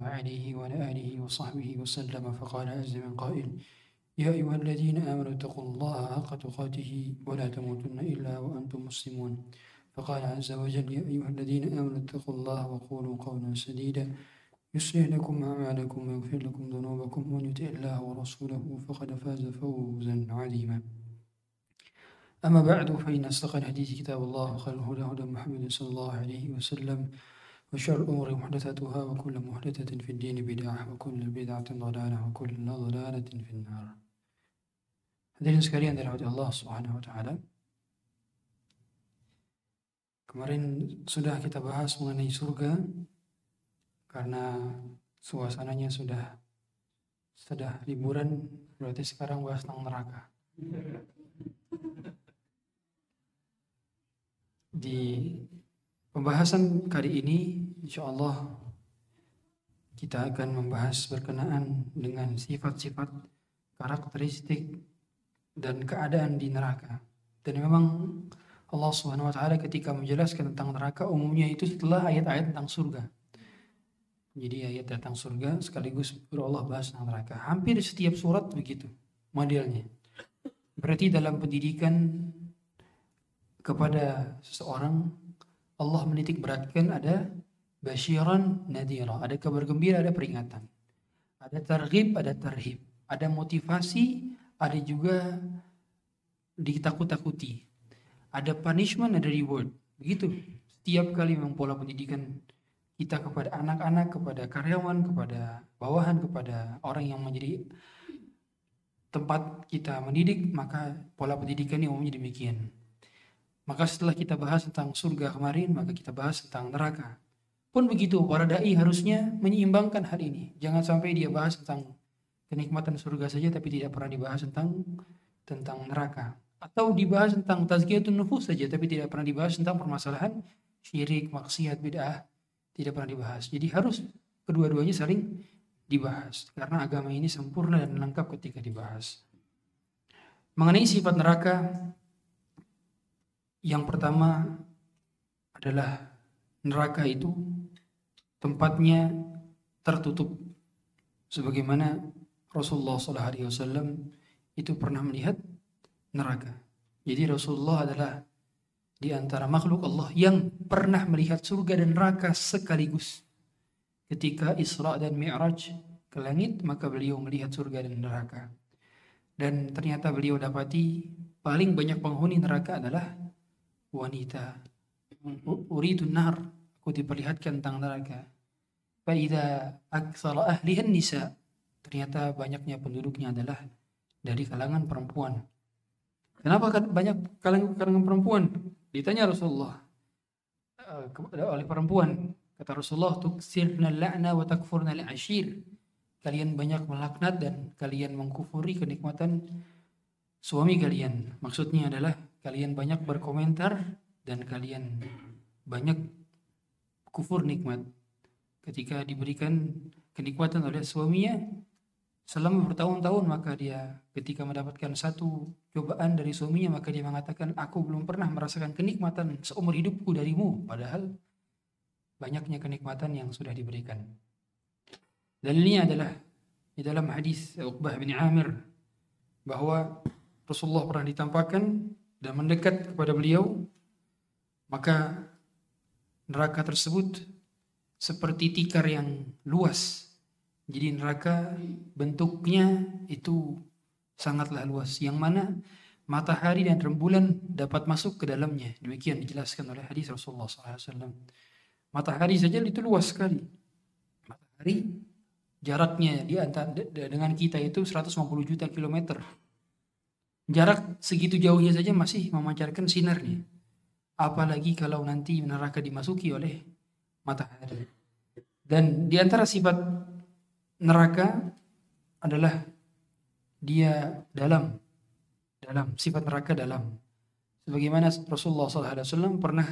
وعليه وعلى آله وصحبه وسلم فقال عز من قائل يا أيها الذين آمنوا اتقوا الله حق تقاته ولا تموتن إلا وأنتم مسلمون. فقال عز وجل يا أيها الذين آمنوا اتقوا الله وقولوا قولا سديدا يصلح لكم أعمالكم ويغفر لكم ذنوبكم ومن يطع الله ورسوله فقد فاز فوزا عظيما. أما بعد فإن أصدق الحديث كتاب الله وخير الهدى هدى محمد صلى الله عليه وسلم. وشر الأمور محدثاتها وكل محدثة في الدين بدعة وكل بدعة ضلالة وكل ضلالة في النار Hadirin sekalian dari Allah Subhanahu wa taala. Kemarin sudah kita bahas mengenai surga karena suasananya sudah sudah liburan berarti sekarang bahas tentang neraka. Di pembahasan kali ini insya Allah kita akan membahas berkenaan dengan sifat-sifat karakteristik dan keadaan di neraka. Dan memang Allah Subhanahu wa taala ketika menjelaskan tentang neraka umumnya itu setelah ayat-ayat tentang surga. Jadi ayat tentang surga sekaligus baru Allah bahas tentang neraka. Hampir setiap surat begitu modelnya. Berarti dalam pendidikan kepada seseorang Allah menitik beratkan ada basyiran nadira, ada kabar gembira, ada peringatan. Ada targhib, ada tarhib, ada motivasi, ada juga ditakut-takuti. Ada punishment, ada reward. Begitu. Setiap kali memang pola pendidikan kita kepada anak-anak, kepada karyawan, kepada bawahan, kepada orang yang menjadi tempat kita mendidik, maka pola pendidikan ini umumnya demikian. Maka setelah kita bahas tentang surga kemarin, maka kita bahas tentang neraka. Pun begitu, para dai harusnya menyeimbangkan hal ini. Jangan sampai dia bahas tentang kenikmatan surga saja tapi tidak pernah dibahas tentang tentang neraka atau dibahas tentang tazkiyatun nufus saja tapi tidak pernah dibahas tentang permasalahan syirik, maksiat, bid'ah tidak pernah dibahas. Jadi harus kedua-duanya saling dibahas karena agama ini sempurna dan lengkap ketika dibahas. Mengenai sifat neraka yang pertama adalah neraka itu tempatnya tertutup sebagaimana Rasulullah SAW itu pernah melihat neraka. Jadi Rasulullah adalah di antara makhluk Allah yang pernah melihat surga dan neraka sekaligus. Ketika Isra dan Mi'raj ke langit, maka beliau melihat surga dan neraka. Dan ternyata beliau dapati paling banyak penghuni neraka adalah wanita. Uridun nar, aku diperlihatkan tentang neraka. Fa'idha aksara ahlihan nisa' ternyata banyaknya penduduknya adalah dari kalangan perempuan. Kenapa kan banyak kalangan, kalangan perempuan? Ditanya Rasulullah uh, oleh perempuan. Kata Rasulullah, "Tuksirna la'na wa takfurna ashir Kalian banyak melaknat dan kalian mengkufuri kenikmatan suami kalian. Maksudnya adalah kalian banyak berkomentar dan kalian banyak kufur nikmat. Ketika diberikan kenikmatan oleh suaminya, selama bertahun-tahun maka dia ketika mendapatkan satu cobaan dari suaminya maka dia mengatakan aku belum pernah merasakan kenikmatan seumur hidupku darimu padahal banyaknya kenikmatan yang sudah diberikan. Dalilnya adalah di dalam hadis Uqbah bin Amir bahwa Rasulullah pernah ditampakkan dan mendekat kepada beliau maka neraka tersebut seperti tikar yang luas jadi neraka bentuknya itu sangatlah luas. Yang mana matahari dan rembulan dapat masuk ke dalamnya. Demikian dijelaskan oleh hadis Rasulullah SAW. Matahari saja itu luas sekali. Matahari jaraknya di antara dengan kita itu 150 juta kilometer. Jarak segitu jauhnya saja masih memancarkan sinarnya. Apalagi kalau nanti neraka dimasuki oleh matahari. Dan di antara sifat neraka adalah dia dalam dalam sifat neraka dalam sebagaimana Rasulullah SAW pernah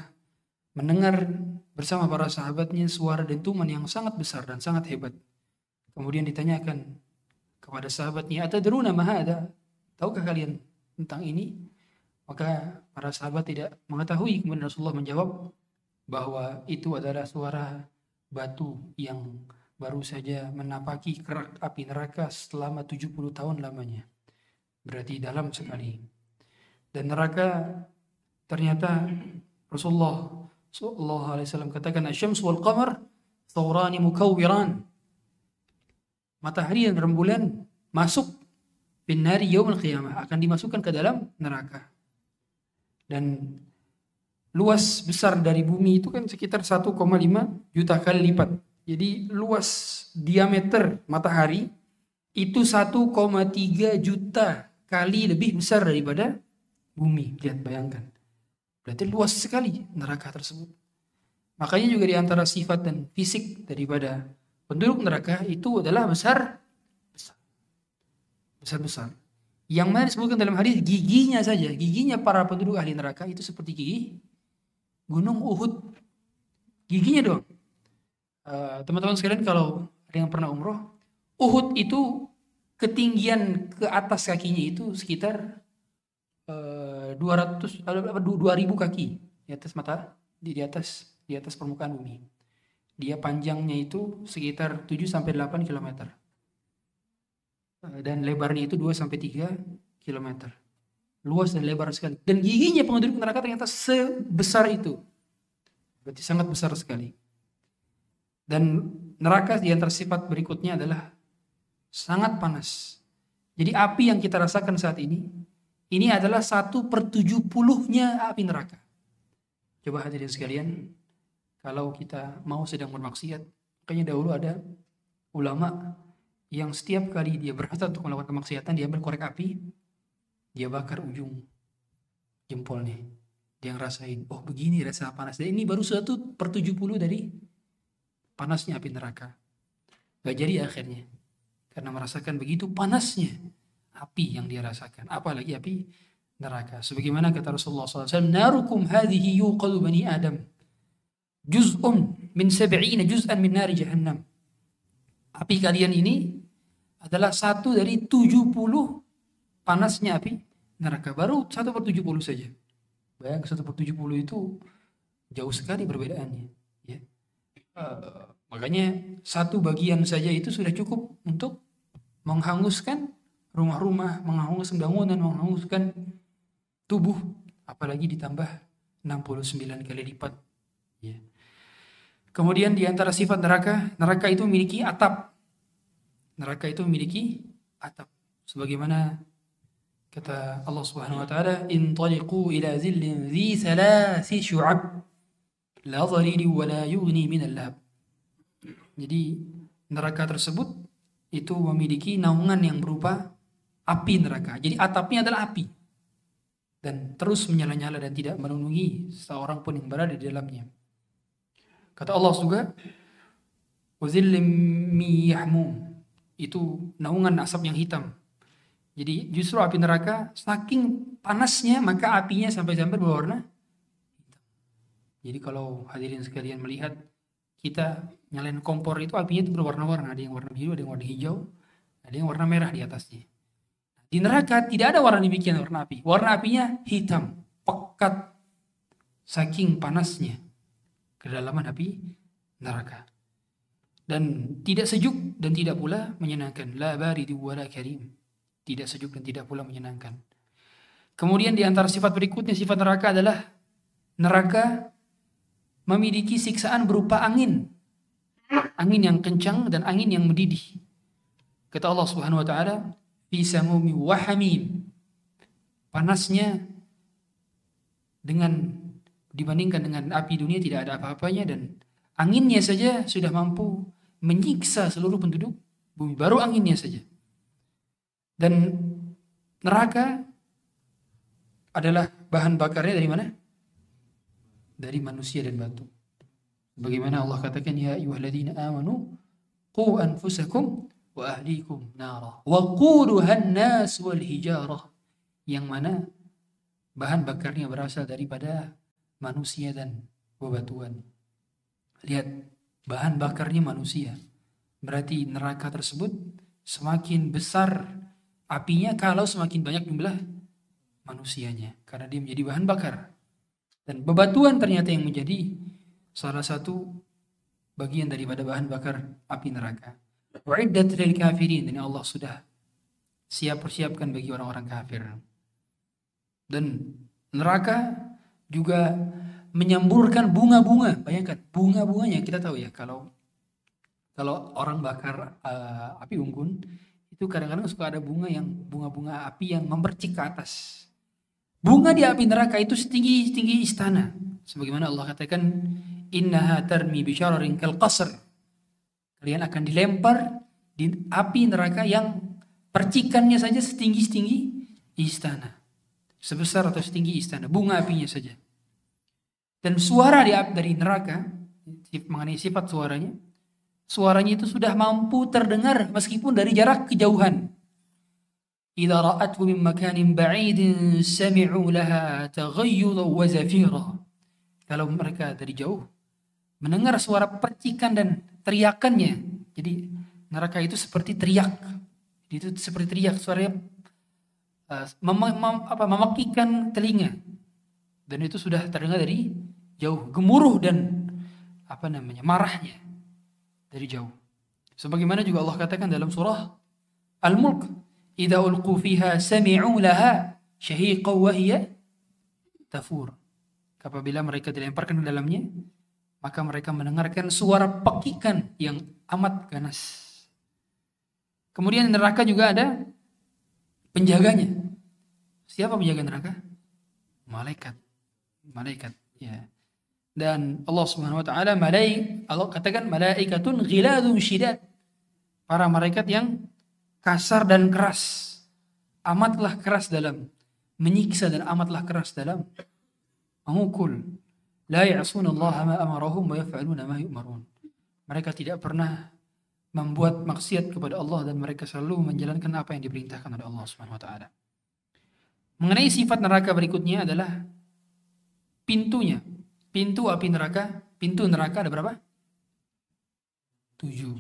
mendengar bersama para sahabatnya suara dentuman yang sangat besar dan sangat hebat kemudian ditanyakan kepada sahabatnya atadruna ma ada tahukah kalian tentang ini maka para sahabat tidak mengetahui kemudian Rasulullah menjawab bahwa itu adalah suara batu yang baru saja menapaki kerak api neraka selama 70 tahun lamanya. Berarti dalam sekali. Dan neraka ternyata Rasulullah sallallahu alaihi wasallam katakan asyams wal qamar thawrani mukawwiran. Matahari dan rembulan masuk binari yaumil qiyamah akan dimasukkan ke dalam neraka. Dan luas besar dari bumi itu kan sekitar 1,5 juta kali lipat. Jadi luas diameter matahari itu 1,3 juta kali lebih besar daripada bumi. Lihat bayangkan. Berarti luas sekali neraka tersebut. Makanya juga di antara sifat dan fisik daripada penduduk neraka itu adalah besar. Besar-besar. Yang mana disebutkan dalam hadis giginya saja, giginya para penduduk ahli neraka itu seperti gigi gunung Uhud. Giginya doang. Eh, teman-teman sekalian kalau ada yang pernah umroh, Uhud itu ketinggian ke atas kakinya itu sekitar uh, 200 apa 2000 kaki di atas mata di, di atas di atas permukaan bumi. Dia panjangnya itu sekitar 7 sampai 8 km. Uh, dan lebarnya itu 2 sampai 3 km. Luas dan lebar sekali. Dan giginya penduduk neraka ternyata sebesar itu. Berarti sangat besar sekali. Dan neraka di antara sifat berikutnya adalah sangat panas. Jadi api yang kita rasakan saat ini, ini adalah satu per tujuh puluhnya api neraka. Coba hadirin sekalian, kalau kita mau sedang bermaksiat, makanya dahulu ada ulama yang setiap kali dia berhasrat untuk melakukan kemaksiatan, dia ambil korek api, dia bakar ujung jempolnya. Dia ngerasain, oh begini rasa panas. Dan ini baru satu per tujuh puluh dari panasnya api neraka. Gak jadi akhirnya. Karena merasakan begitu panasnya api yang dia rasakan. Apalagi api neraka. Sebagaimana kata Rasulullah SAW, Narukum hadhihi yuqadu bani Adam. Juz'un min sab'ina juz'an min nari jahannam. Api kalian ini adalah satu dari 70 panasnya api neraka. Baru satu per 70 saja. Bayang satu per 70 itu jauh sekali perbedaannya. Ya. Uh, makanya satu bagian saja itu sudah cukup untuk menghanguskan rumah-rumah, menghanguskan bangunan, menghanguskan tubuh, apalagi ditambah 69 kali lipat. Ya. Kemudian di antara sifat neraka, neraka itu memiliki atap. Neraka itu memiliki atap. Sebagaimana kata Allah Subhanahu wa taala, "Intaliqu ila zillin dhi thalathi syu'ab." la dhariri wa la yughni min al Jadi neraka tersebut itu memiliki naungan yang berupa api neraka. Jadi atapnya adalah api. Dan terus menyala-nyala dan tidak memenuhi seorang pun yang berada di dalamnya. Kata Allah juga, Itu naungan asap yang hitam. Jadi justru api neraka saking panasnya maka apinya sampai-sampai berwarna jadi kalau hadirin sekalian melihat kita nyalain kompor itu apinya itu berwarna-warna. Ada yang warna biru, ada yang warna hijau, ada yang warna merah di atasnya. Di neraka tidak ada warna demikian warna api. Warna apinya hitam, pekat, saking panasnya kedalaman api neraka. Dan tidak sejuk dan tidak pula menyenangkan. La baridu wala karim. Tidak sejuk dan tidak pula menyenangkan. Kemudian di antara sifat berikutnya sifat neraka adalah neraka memiliki siksaan berupa angin. Angin yang kencang dan angin yang mendidih. Kata Allah Subhanahu wa taala, "Fi samumi wa hamim." Panasnya dengan dibandingkan dengan api dunia tidak ada apa-apanya dan anginnya saja sudah mampu menyiksa seluruh penduduk bumi. Baru anginnya saja. Dan neraka adalah bahan bakarnya dari mana? dari manusia dan batu. Bagaimana Allah katakan ya ayyuhalladzina amanu qu anfusakum wa ahlikum nara wa quduhan nas wal hijarah yang mana bahan bakarnya berasal daripada manusia dan bebatuan. Lihat bahan bakarnya manusia. Berarti neraka tersebut semakin besar apinya kalau semakin banyak jumlah manusianya karena dia menjadi bahan bakar. Dan bebatuan ternyata yang menjadi salah satu bagian daripada bahan bakar api neraka. Wa'iddat lil kafirin dan Allah sudah siap persiapkan bagi orang-orang kafir. Dan neraka juga menyemburkan bunga-bunga. Bayangkan bunga-bunganya kita tahu ya kalau kalau orang bakar uh, api unggun itu kadang-kadang suka ada bunga yang bunga-bunga api yang memercik ke atas. Bunga di api neraka itu setinggi tinggi istana. Sebagaimana Allah katakan innaha tarmi bisyararin kal qasr. Kalian akan dilempar di api neraka yang percikannya saja setinggi-tinggi istana. Sebesar atau setinggi istana, bunga apinya saja. Dan suara di dari neraka mengenai sifat suaranya, suaranya itu sudah mampu terdengar meskipun dari jarak kejauhan. Ra'athu min makanin ba'idin sami'u laha taghayyudan wa zafira. Kalau mereka dari jauh mendengar suara percikan dan teriakannya. Jadi neraka itu seperti teriak. Itu seperti teriak suaranya uh, mem mem apa, memakikan telinga. Dan itu sudah terdengar dari jauh gemuruh dan apa namanya marahnya dari jauh. Sebagaimana juga Allah katakan dalam surah Al-Mulk, "Idza ulqu fiha sami'u laha shahiqan wa hiya tafur." Apabila mereka dilemparkan ke dalamnya, maka mereka mendengarkan suara pekikan yang amat ganas. Kemudian neraka juga ada penjaganya. Siapa penjaga neraka? Malaikat. Malaikat, ya. Dan Allah Subhanahu wa taala malaik Allah katakan malaikatun ghiladun syidad. Para malaikat yang kasar dan keras. Amatlah keras dalam menyiksa dan amatlah keras dalam memukul. La ya'suna Allah ma amarahum wa yaf'aluna ma yu'marun. Mereka tidak pernah membuat maksiat kepada Allah dan mereka selalu menjalankan apa yang diperintahkan oleh Allah Subhanahu wa taala. Mengenai sifat neraka berikutnya adalah pintunya. Pintu api neraka, pintu neraka ada berapa? Tujuh.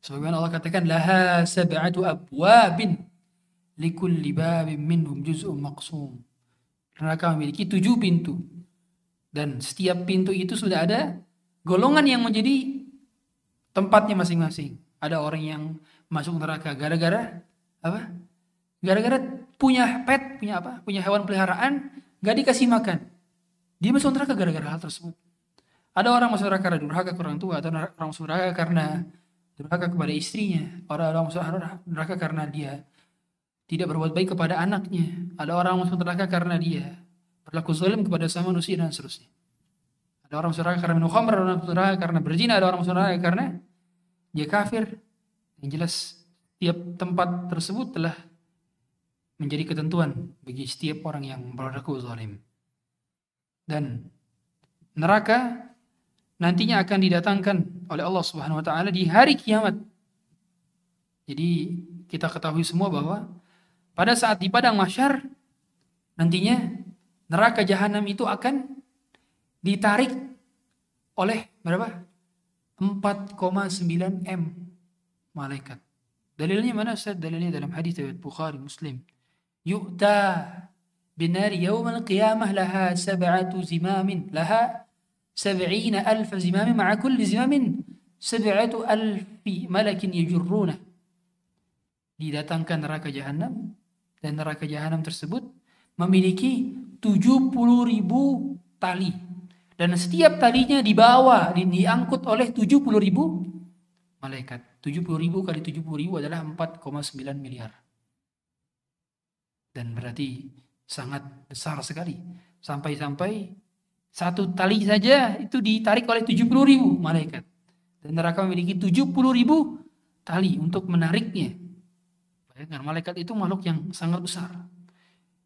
Sebagaimana Allah katakan, Laha sab'atu abwabin likulli babin minhum juz'un maqsum. Neraka memiliki tujuh pintu. Dan setiap pintu itu sudah ada golongan yang menjadi tempatnya masing-masing. Ada orang yang masuk neraka gara-gara apa? Gara-gara punya pet, punya apa? Punya hewan peliharaan, gak dikasih makan. Dia masuk neraka gara-gara hal tersebut. Ada orang masuk neraka karena durhaka ke orang tua, atau orang masuk neraka karena durhaka kepada istrinya. Ada orang masuk neraka karena dia tidak berbuat baik kepada anaknya. Ada orang masuk neraka karena dia berlaku zalim kepada sama manusia dan seterusnya. Ada orang masuk neraka karena minum khamr, ada orang masuk neraka karena berzina, ada orang masuk neraka karena dia kafir. Yang jelas tiap tempat tersebut telah menjadi ketentuan bagi setiap orang yang berlaku zalim. Dan neraka nantinya akan didatangkan oleh Allah Subhanahu wa taala di hari kiamat. Jadi kita ketahui semua bahwa pada saat di padang mahsyar nantinya neraka jahanam itu akan ditarik oleh berapa? 4,9 M malaikat. Dalilnya mana Ustaz? Dalilnya dalam hadis Bukhari Muslim. Yu'ta binar yawmal qiyamah laha sab'atu zimamin. Laha sab'ina alfa zimamin ma'a di zimamin. Sab'atu alfi malakin yajurruna. Didatangkan neraka jahanam dan neraka jahanam tersebut memiliki 70 ribu tali. Dan setiap talinya dibawa diangkut oleh 70 ribu malaikat. 70 ribu kali 70 ribu adalah 4,9 miliar. Dan berarti sangat besar sekali. Sampai-sampai satu tali saja itu ditarik oleh 70 ribu malaikat. Dan neraka memiliki 70 ribu tali untuk menariknya. Bayangkan malaikat itu makhluk yang sangat besar.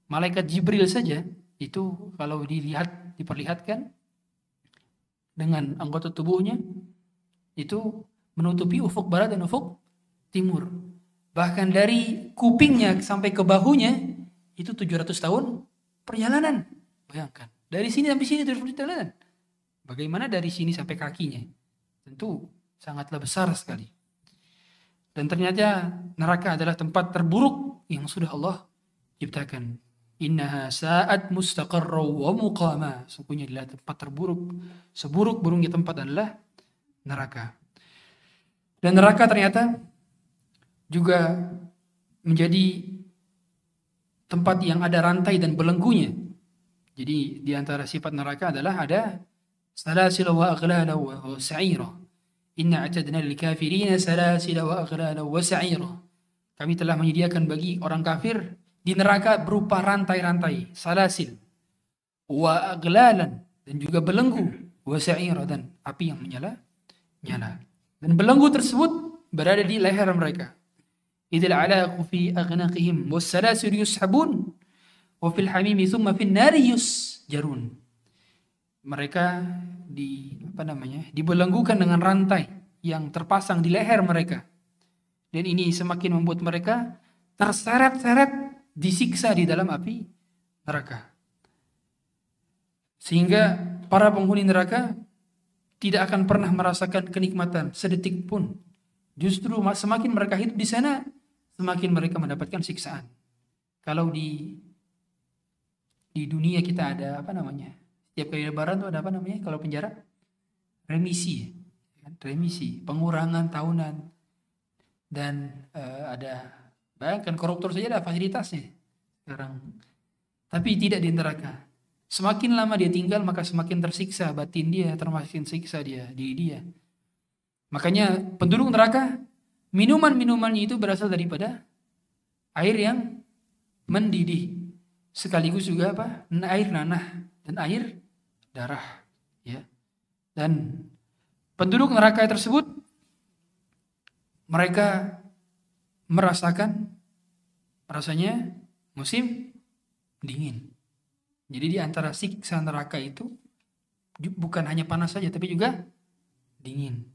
Malaikat Jibril saja itu kalau dilihat diperlihatkan dengan anggota tubuhnya itu menutupi ufuk barat dan ufuk timur. Bahkan dari kupingnya sampai ke bahunya itu 700 tahun perjalanan. Bayangkan. Dari sini sampai sini 700 perjalanan. Bagaimana dari sini sampai kakinya? Tentu sangatlah besar sekali. Dan ternyata neraka adalah tempat terburuk yang sudah Allah ciptakan. Innaha sa'at mustaqarra wa muqama. Sungguhnya adalah tempat terburuk. Seburuk-buruknya tempat adalah neraka. Dan neraka ternyata juga menjadi tempat yang ada rantai dan belenggunya. Jadi di antara sifat neraka adalah ada salasil wa aghlala wa sa'ira. Inna a'tadna lil kafirina wa aghlala wa. Kami telah menyediakan bagi orang kafir di neraka berupa rantai-rantai, salasil wa aglalan dan juga belenggu wa sa'ira dan api yang menyala nyala. Dan belenggu tersebut berada di leher mereka. Alaqu fi aghnaqihim wassalasil yushabun wa fil hamimi thumma fin nari yusjarun. Mereka di apa namanya? dibelenggukan dengan rantai yang terpasang di leher mereka. Dan ini semakin membuat mereka terseret-seret disiksa di dalam api neraka. Sehingga para penghuni neraka tidak akan pernah merasakan kenikmatan sedetik pun. Justru semakin mereka hidup di sana, semakin mereka mendapatkan siksaan. Kalau di di dunia kita ada apa namanya? Setiap kali lebaran itu ada apa namanya? Kalau penjara remisi, remisi, pengurangan tahunan dan uh, ada bayangkan koruptor saja ada fasilitasnya sekarang. Tapi tidak di neraka. Semakin lama dia tinggal maka semakin tersiksa batin dia, termasuk siksa dia, di dia. Makanya penduduk neraka minuman-minumannya itu berasal daripada air yang mendidih. Sekaligus juga apa? Air nanah dan air darah, ya. Dan penduduk neraka tersebut mereka merasakan rasanya musim dingin. Jadi di antara siksa neraka itu bukan hanya panas saja tapi juga dingin.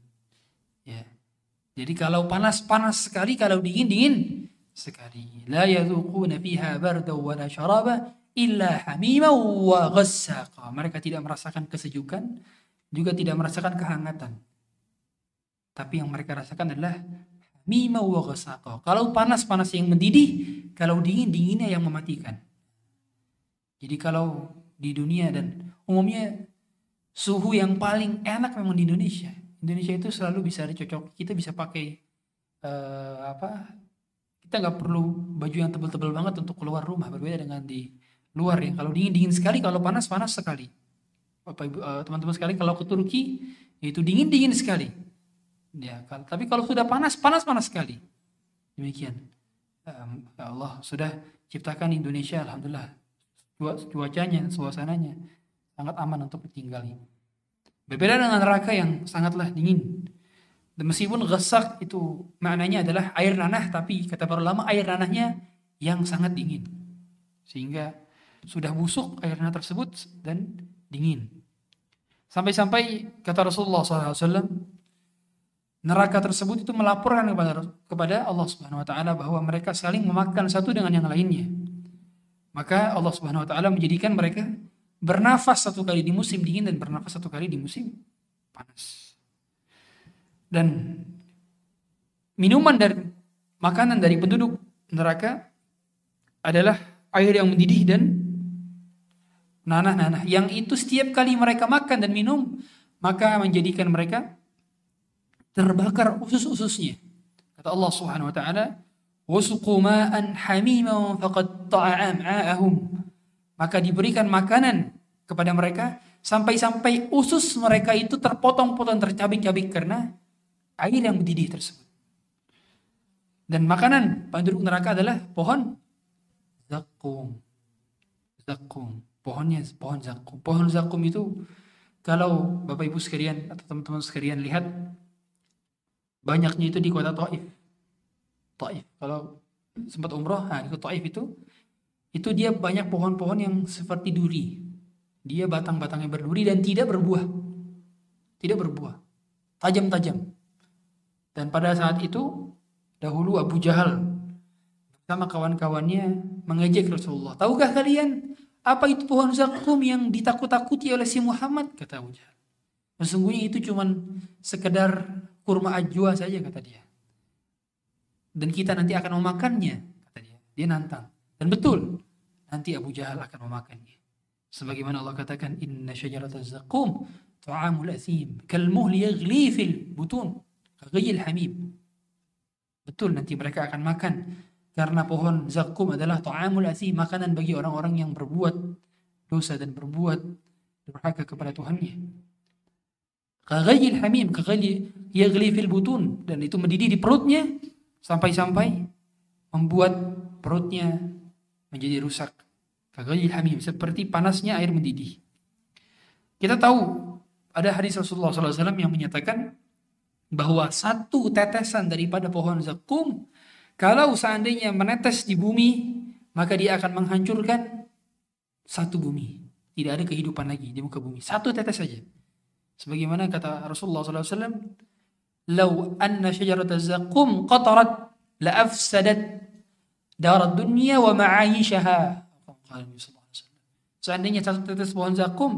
Jadi kalau panas-panas sekali, kalau dingin-dingin sekali. La yadhuquna fiha barda wa la syaraba illa hamima. Mereka tidak merasakan kesejukan, juga tidak merasakan kehangatan. Tapi yang mereka rasakan adalah hamima wa. Kalau panas-panas yang mendidih, kalau dingin dinginnya yang mematikan. Jadi kalau di dunia dan umumnya suhu yang paling enak memang di Indonesia. Indonesia itu selalu bisa dicocok. Kita bisa pakai uh, apa? Kita nggak perlu baju yang tebal-tebal banget untuk keluar rumah. Berbeda dengan di luar ya. Kalau dingin dingin sekali, kalau panas panas sekali. Ibu uh, teman-teman sekali kalau ke Turki itu dingin dingin sekali. Ya, kalau, tapi kalau sudah panas panas panas sekali. Demikian. Um, ya Allah sudah ciptakan Indonesia, alhamdulillah cuacanya, suasananya sangat aman untuk ditinggali. Berbeda dengan neraka yang sangatlah dingin. Dan meskipun gesak itu maknanya adalah air nanah, tapi kata para ulama air nanahnya yang sangat dingin. Sehingga sudah busuk air nanah tersebut dan dingin. Sampai-sampai kata Rasulullah SAW, neraka tersebut itu melaporkan kepada kepada Allah Subhanahu Wa Taala bahwa mereka saling memakan satu dengan yang lainnya. Maka Allah Subhanahu wa taala menjadikan mereka Bernafas satu kali di musim dingin dan bernafas satu kali di musim panas. Dan minuman dan makanan dari penduduk neraka adalah air yang mendidih dan nanah-nanah. Yang itu setiap kali mereka makan dan minum, maka menjadikan mereka terbakar usus-ususnya. Kata Allah Subhanahu wa taala, "Wasuqu ma'an hamiman faqad ta'am'a'ahum." Maka diberikan makanan kepada mereka sampai-sampai usus mereka itu terpotong-potong tercabik-cabik karena air yang mendidih tersebut. Dan makanan penduduk neraka adalah pohon zakum. Zakum. Pohonnya pohon zakum. Pohon zakum itu kalau Bapak Ibu sekalian atau teman-teman sekalian lihat banyaknya itu di kota Taif. Taif. Kalau sempat umroh, nah di Taif itu itu dia banyak pohon-pohon yang seperti duri. Dia batang-batangnya berduri dan tidak berbuah. Tidak berbuah. Tajam-tajam. Dan pada saat itu dahulu Abu Jahal bersama kawan-kawannya mengejek Rasulullah. Tahukah kalian apa itu pohon zakum yang ditakut-takuti oleh si Muhammad? Kata Abu Jahal. Sesungguhnya itu cuman sekedar kurma ajwa saja kata dia dan kita nanti akan memakannya kata dia dia nantang dan betul nanti Abu Jahal akan memakannya. Sebagaimana Allah katakan inna syajarataz zakum ta'amul athim kalmuhl yaghli fil butun kaghayil hamim. Betul nanti mereka akan makan. Karena pohon zakum adalah ta'amul athim makanan bagi orang-orang yang berbuat dosa dan berbuat durhaka kepada Tuhannya. Kaghayil hamim kaghayil yaghli fil butun. Dan itu mendidih di perutnya sampai-sampai membuat perutnya menjadi rusak. Kaghayil hamim seperti panasnya air mendidih. Kita tahu ada hadis Rasulullah SAW yang menyatakan bahwa satu tetesan daripada pohon zakum kalau seandainya menetes di bumi maka dia akan menghancurkan satu bumi. Tidak ada kehidupan lagi di muka bumi. Satu tetes saja. Sebagaimana kata Rasulullah SAW "Lau anna syajarat zakum qatarat la afsadat darat dunia wa ma'ayishaha seandainya satu tetes pohon zakum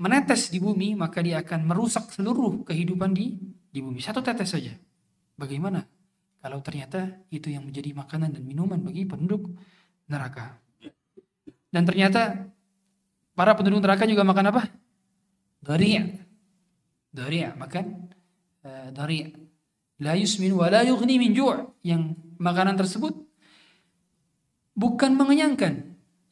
menetes di bumi, maka dia akan merusak seluruh kehidupan di di bumi. Satu tetes saja. Bagaimana kalau ternyata itu yang menjadi makanan dan minuman bagi penduduk neraka? Dan ternyata para penduduk neraka juga makan apa? Dari' Dari' makan uh, dari' la yusmin wa la yughni min yang makanan tersebut bukan mengenyangkan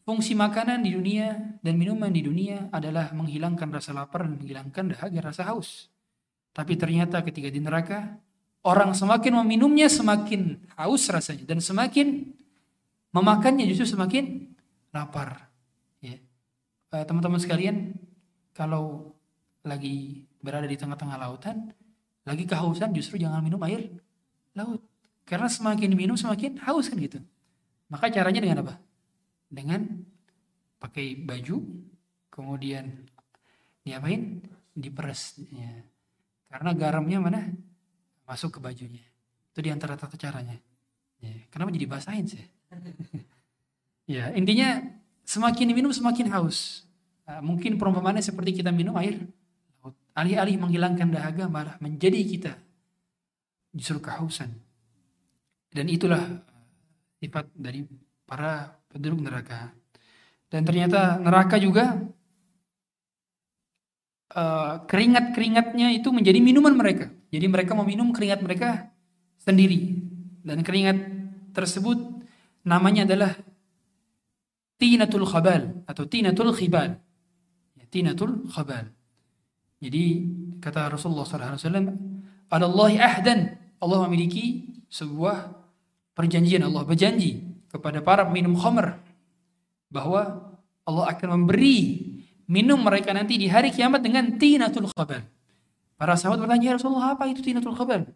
Fungsi makanan di dunia dan minuman di dunia adalah menghilangkan rasa lapar dan menghilangkan dahaga rasa haus. Tapi ternyata ketika di neraka, orang semakin meminumnya semakin haus rasanya dan semakin memakannya justru semakin lapar. Ya. Eh, teman-teman sekalian, kalau lagi berada di tengah-tengah lautan, lagi kehausan justru jangan minum air laut. Karena semakin minum semakin haus kan gitu. Maka caranya dengan apa? dengan pakai baju, kemudian diapain? Diperes. Ya. Karena garamnya mana? Masuk ke bajunya. Itu di antara tata caranya. Ya. Kenapa jadi basahin sih? ya, intinya semakin diminum semakin haus. Nah, mungkin perumpamannya seperti kita minum air Alih-alih menghilangkan dahaga malah menjadi kita justru kehausan. Dan itulah sifat dari para penduduk neraka. Dan ternyata neraka juga uh, keringat-keringatnya itu menjadi minuman mereka. Jadi mereka meminum keringat mereka sendiri. Dan keringat tersebut namanya adalah tinatul khabal atau tinatul khibal. Ya, tinatul khabal. Jadi kata Rasulullah SAW, Adallahi ahdan. Allah memiliki sebuah perjanjian. Allah berjanji kepada para peminum khamr bahwa Allah akan memberi minum mereka nanti di hari kiamat dengan tinatul khabal. Para sahabat bertanya, ya Rasulullah apa itu tinatul khabal?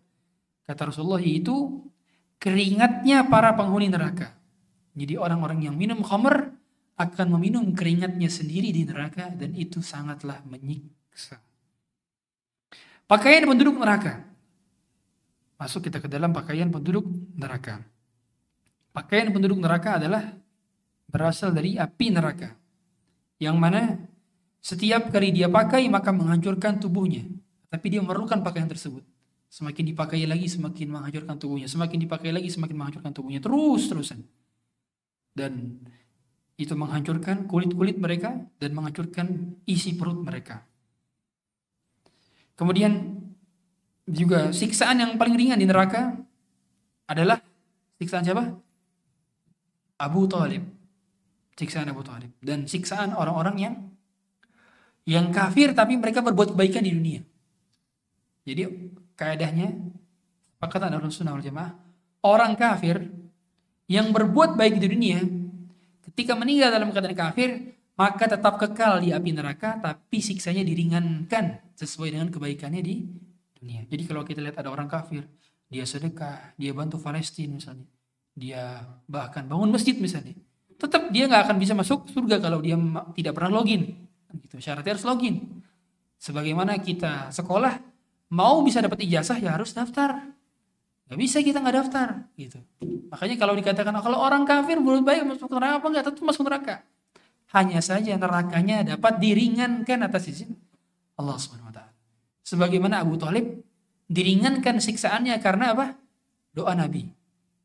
Kata Rasulullah itu keringatnya para penghuni neraka. Jadi orang-orang yang minum khamr akan meminum keringatnya sendiri di neraka dan itu sangatlah menyiksa. Pakaian penduduk neraka. Masuk kita ke dalam pakaian penduduk neraka. Pakaian penduduk neraka adalah berasal dari api neraka. Yang mana setiap kali dia pakai maka menghancurkan tubuhnya. Tapi dia memerlukan pakaian tersebut. Semakin dipakai lagi semakin menghancurkan tubuhnya. Semakin dipakai lagi semakin menghancurkan tubuhnya. Terus-terusan. Dan itu menghancurkan kulit-kulit mereka dan menghancurkan isi perut mereka. Kemudian juga siksaan yang paling ringan di neraka adalah siksaan siapa? Abu Talib. Siksaan Abu Talib. Dan siksaan orang-orang yang yang kafir tapi mereka berbuat kebaikan di dunia. Jadi kaedahnya pakatan dalam sunnah wal jamaah orang kafir yang berbuat baik di dunia ketika meninggal dalam keadaan kafir maka tetap kekal di api neraka tapi siksanya diringankan sesuai dengan kebaikannya di dunia. Jadi kalau kita lihat ada orang kafir, dia sedekah, dia bantu Palestina misalnya dia bahkan bangun masjid misalnya, tetap dia nggak akan bisa masuk surga kalau dia tidak pernah login. Gitu. Syaratnya harus login. Sebagaimana kita sekolah mau bisa dapat ijazah ya harus daftar. Gak bisa kita nggak daftar gitu. Makanya kalau dikatakan kalau orang kafir berbuat baik masuk neraka apa nggak tetap masuk neraka. Hanya saja nerakanya dapat diringankan atas izin Allah Subhanahu wa taala. Sebagaimana Abu Talib diringankan siksaannya karena apa? Doa Nabi.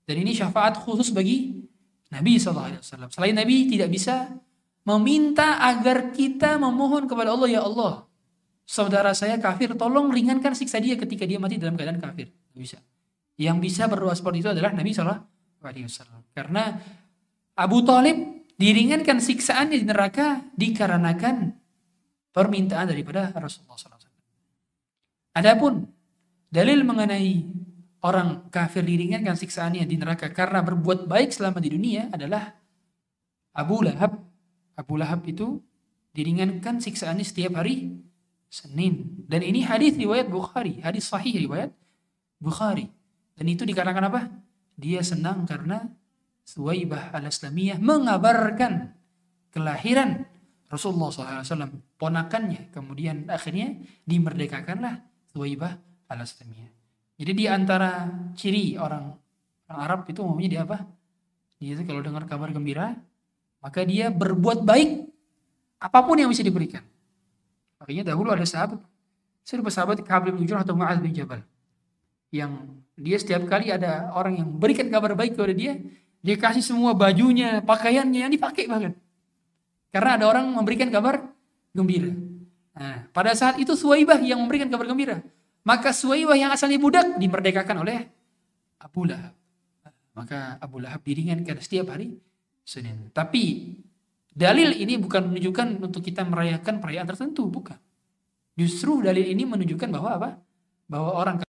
Dan ini syafaat khusus bagi Nabi SAW. Selain Nabi tidak bisa meminta agar kita memohon kepada Allah ya Allah saudara saya kafir tolong ringankan siksa dia ketika dia mati dalam keadaan kafir Nggak bisa yang bisa berdoa seperti itu adalah Nabi SAW karena Abu Talib diringankan siksaannya di neraka dikarenakan permintaan daripada Rasulullah SAW. Adapun dalil mengenai orang kafir diringankan siksaannya di neraka karena berbuat baik selama di dunia adalah Abu Lahab. Abu Lahab itu diringankan siksaannya setiap hari Senin. Dan ini hadis riwayat Bukhari, hadis sahih riwayat Bukhari. Dan itu dikarenakan apa? Dia senang karena Suwaibah al-Islamiyah mengabarkan kelahiran Rasulullah SAW, ponakannya. Kemudian akhirnya dimerdekakanlah Suwaibah al-Islamiyah. Jadi di antara ciri orang, orang Arab itu umumnya dia apa? Dia itu kalau dengar kabar gembira, maka dia berbuat baik apa pun yang bisa diberikan. Makanya dahulu ada sahabat, lupa sahabat Kabil bin atau Mu'az bin Jabal. Yang dia setiap kali ada orang yang berikan kabar baik kepada dia, dia kasih semua bajunya, pakaiannya yang dipakai banget. Karena ada orang memberikan kabar gembira. Nah, pada saat itu Suwaibah yang memberikan kabar gembira. Maka Suwaibah yang asalnya budak dimerdekakan oleh Abu Lahab. Maka Abu Lahab diringankan setiap hari Senin. Tapi dalil ini bukan menunjukkan untuk kita merayakan perayaan tertentu, bukan. Justru dalil ini menunjukkan bahwa apa? Bahwa orang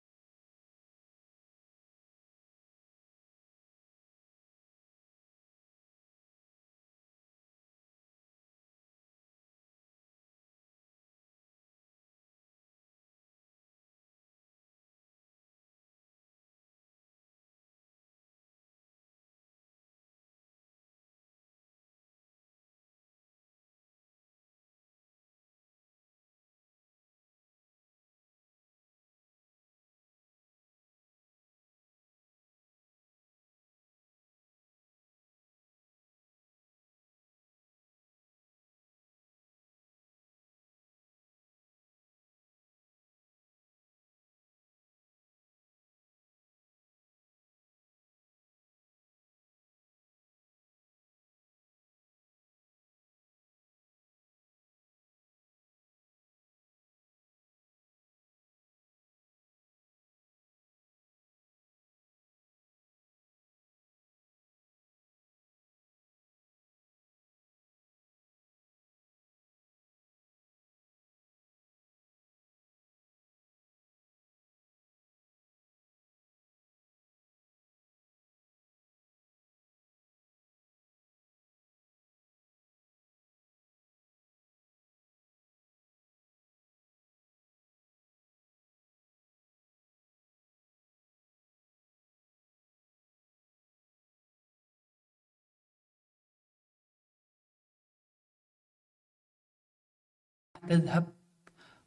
تذهب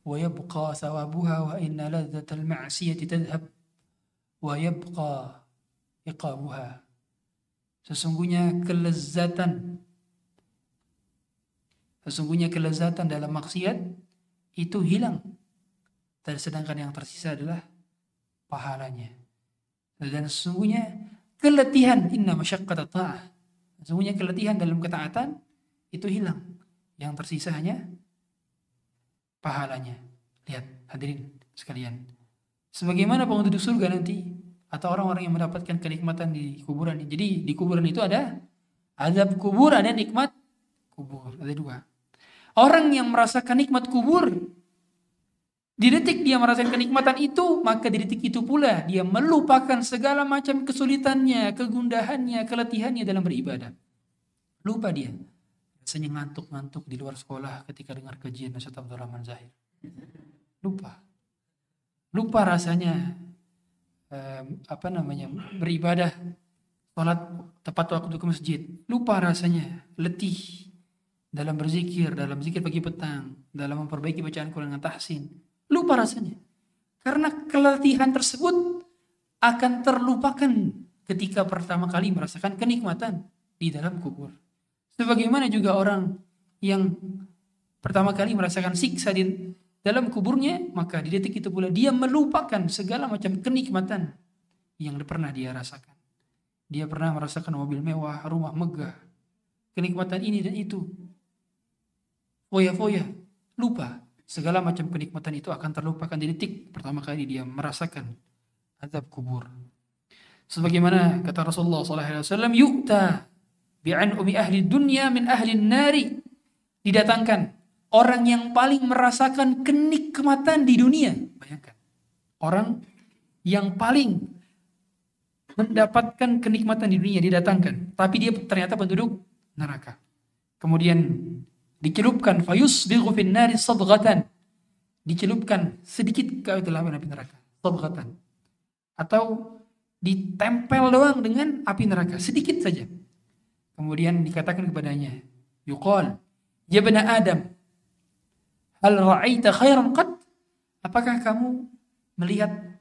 ويبقى ثوابها وإن لذة المعصية تذهب ويبقى iqabuha sesungguhnya kelezatan sesungguhnya kelezatan dalam maksiat itu hilang dan sedangkan yang tersisa adalah pahalanya dan sesungguhnya keletihan inna masyaqqat ta'ah sesungguhnya keletihan dalam ketaatan itu hilang yang tersisa hanya pahalanya. Lihat, hadirin sekalian. Sebagaimana penduduk surga nanti atau orang-orang yang mendapatkan kenikmatan di kuburan. Jadi di kuburan itu ada azab kubur, ada nikmat kubur. Ada dua. Orang yang merasakan nikmat kubur di detik dia merasakan kenikmatan itu, maka di detik itu pula dia melupakan segala macam kesulitannya, kegundahannya, keletihannya dalam beribadah. Lupa dia Rasanya ngantuk-ngantuk di luar sekolah ketika dengar kajian Ustaz Abdul Rahman Zahir. Lupa. Lupa rasanya um, apa namanya beribadah sholat tepat waktu ke masjid. Lupa rasanya letih dalam berzikir, dalam zikir pagi petang, dalam memperbaiki bacaan Quran dengan tahsin. Lupa rasanya. Karena keletihan tersebut akan terlupakan ketika pertama kali merasakan kenikmatan di dalam kubur. Sebagaimana juga orang yang pertama kali merasakan siksa di dalam kuburnya, maka di detik itu pula dia melupakan segala macam kenikmatan yang pernah dia rasakan. Dia pernah merasakan mobil mewah, rumah megah, kenikmatan ini dan itu. foya-foya, lupa. Segala macam kenikmatan itu akan terlupakan di detik pertama kali dia merasakan azab kubur. Sebagaimana kata Rasulullah SAW, "Yu'ta bi'an umi ahli dunya min ahli nari." Didatangkan orang yang paling merasakan kenikmatan di dunia. Bayangkan. Orang yang paling mendapatkan kenikmatan di dunia didatangkan, tapi dia ternyata penduduk neraka. Kemudian dicelupkan fayus fin nari sadghatan. Dicelupkan sedikit ke dalam api neraka. Sadghatan. Atau ditempel doang dengan api neraka sedikit saja. Kemudian dikatakan kepadanya, yuqal, ya bani Adam, hal ra'aita khairan qad? Apakah kamu melihat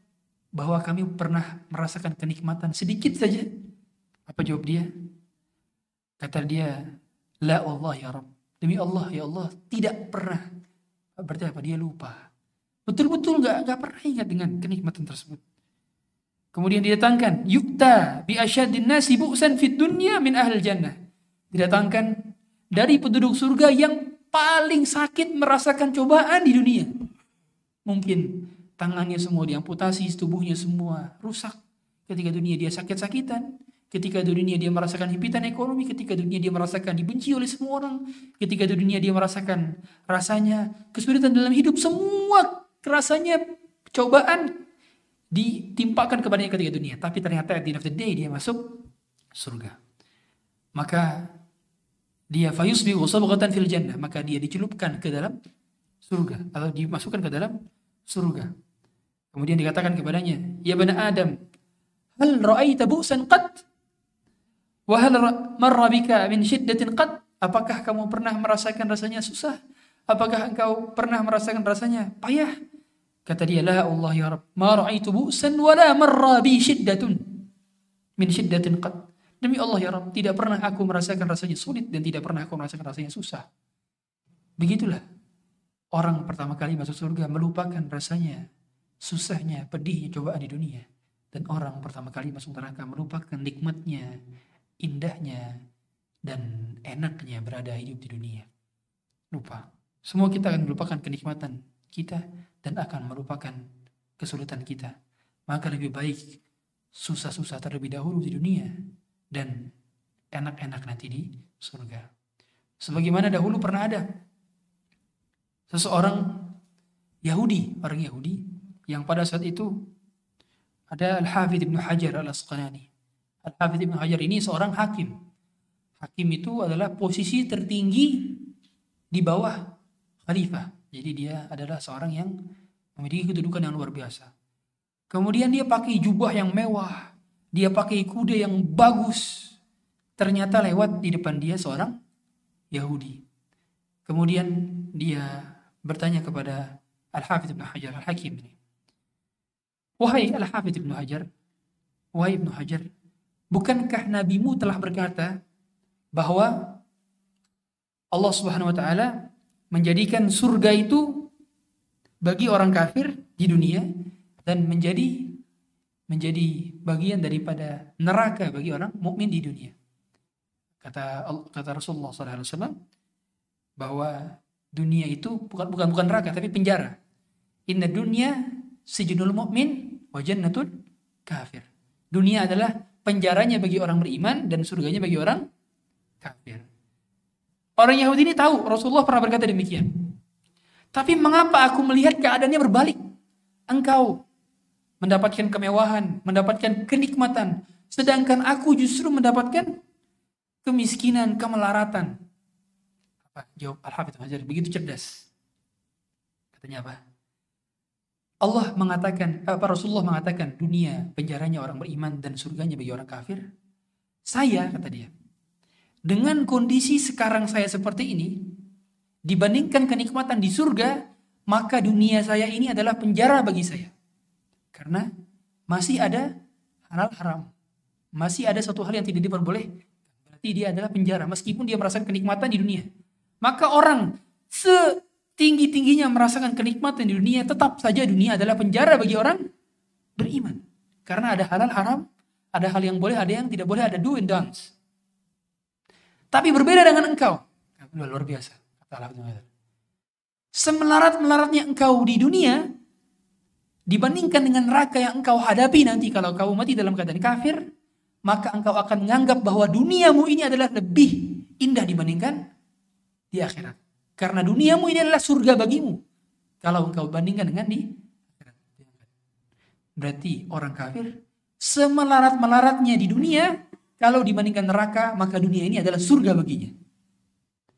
bahwa kami pernah merasakan kenikmatan sedikit saja? Apa jawab dia? Kata dia, la Allah ya Rabb. Demi Allah ya Allah tidak pernah. Berarti apa? Dia lupa. Betul-betul nggak nggak pernah ingat dengan kenikmatan tersebut. Kemudian didatangkan yukta bi asyadin nasi bu'san fid dunya min ahli jannah. Didatangkan dari penduduk surga yang paling sakit merasakan cobaan di dunia. Mungkin tangannya semua diamputasi, tubuhnya semua rusak. Ketika dunia dia sakit-sakitan, Ketika dunia dia merasakan himpitan ekonomi, ketika dunia dia merasakan dibenci oleh semua orang, ketika dunia dia merasakan rasanya kesulitan dalam hidup, semua rasanya cobaan ditimpakan kepadanya ketika dunia. Tapi ternyata at the day dia masuk surga. Maka dia fayusbi sabghatan fil jannah, maka dia dicelupkan ke dalam surga atau dimasukkan ke dalam surga. Kemudian dikatakan kepadanya, "Ya bani Adam, hal ra'aita bu'san qad?" Wahal marra bika min syiddatin qad? Apakah kamu pernah merasakan rasanya susah? Apakah engkau pernah merasakan rasanya payah? Kata dia, La Allah ya Rabb, ma ra'aitu bu'san wa la marra bi syiddatun min syiddatin qad. Demi Allah ya Rabb, tidak pernah aku merasakan rasanya sulit dan tidak pernah aku merasakan rasanya susah. Begitulah orang pertama kali masuk surga melupakan rasanya susahnya, pedihnya cobaan di dunia. Dan orang pertama kali masuk neraka melupakan nikmatnya, indahnya dan enaknya berada hidup di dunia. Lupa. Semua kita akan melupakan kenikmatan kita dan akan melupakan kesulitan kita. Maka lebih baik susah-susah terlebih dahulu di dunia dan enak-enak nanti di surga. Sebagaimana dahulu pernah ada seseorang Yahudi, orang Yahudi yang pada saat itu ada Al-Hafidh Ibn Hajar Al-Asqalani Al-Hafidh Ibn Hajar ini seorang hakim. Hakim itu adalah posisi tertinggi di bawah khalifah. Jadi dia adalah seorang yang memiliki kedudukan yang luar biasa. Kemudian dia pakai jubah yang mewah. Dia pakai kuda yang bagus. Ternyata lewat di depan dia seorang Yahudi. Kemudian dia bertanya kepada Al-Hafidh Ibn Hajar, Al-Hakim ini. Wahai Al-Hafidh Ibn Hajar, wahai Ibn Hajar, Bukankah nabimu telah berkata bahwa Allah Subhanahu wa taala menjadikan surga itu bagi orang kafir di dunia dan menjadi menjadi bagian daripada neraka bagi orang mukmin di dunia. Kata kata Rasulullah SAW bahwa dunia itu bukan bukan bukan neraka tapi penjara. Inna dunya sijnul mu'min wa jannatul kafir. Dunia adalah penjaranya bagi orang beriman dan surganya bagi orang kafir. Orang Yahudi ini tahu Rasulullah pernah berkata demikian. Tapi mengapa aku melihat keadaannya berbalik? Engkau mendapatkan kemewahan, mendapatkan kenikmatan, sedangkan aku justru mendapatkan kemiskinan, kemelaratan. Apa? Jawab Al-Hafidh Hajar, begitu cerdas. Katanya apa? Allah mengatakan, apa Rasulullah mengatakan dunia penjaranya orang beriman dan surganya bagi orang kafir. Saya, kata dia, dengan kondisi sekarang saya seperti ini, dibandingkan kenikmatan di surga, maka dunia saya ini adalah penjara bagi saya. Karena masih ada halal haram. Masih ada satu hal yang tidak diperbolehkan. Berarti dia adalah penjara, meskipun dia merasakan kenikmatan di dunia. Maka orang se tinggi-tingginya merasakan kenikmatan di dunia, tetap saja dunia adalah penjara bagi orang beriman. Karena ada halal haram, ada hal yang boleh, ada yang tidak boleh, ada do and don'ts. Tapi berbeda dengan engkau. Luar biasa. Semelarat-melaratnya engkau di dunia dibandingkan dengan neraka yang engkau hadapi nanti kalau kau mati dalam keadaan kafir, maka engkau akan menganggap bahwa duniamu ini adalah lebih indah dibandingkan di akhirat. Karena duniamu ini adalah surga bagimu. Kalau engkau bandingkan dengan di akhirat. Berarti orang kafir semelarat-melaratnya di dunia, kalau dibandingkan neraka, maka dunia ini adalah surga baginya.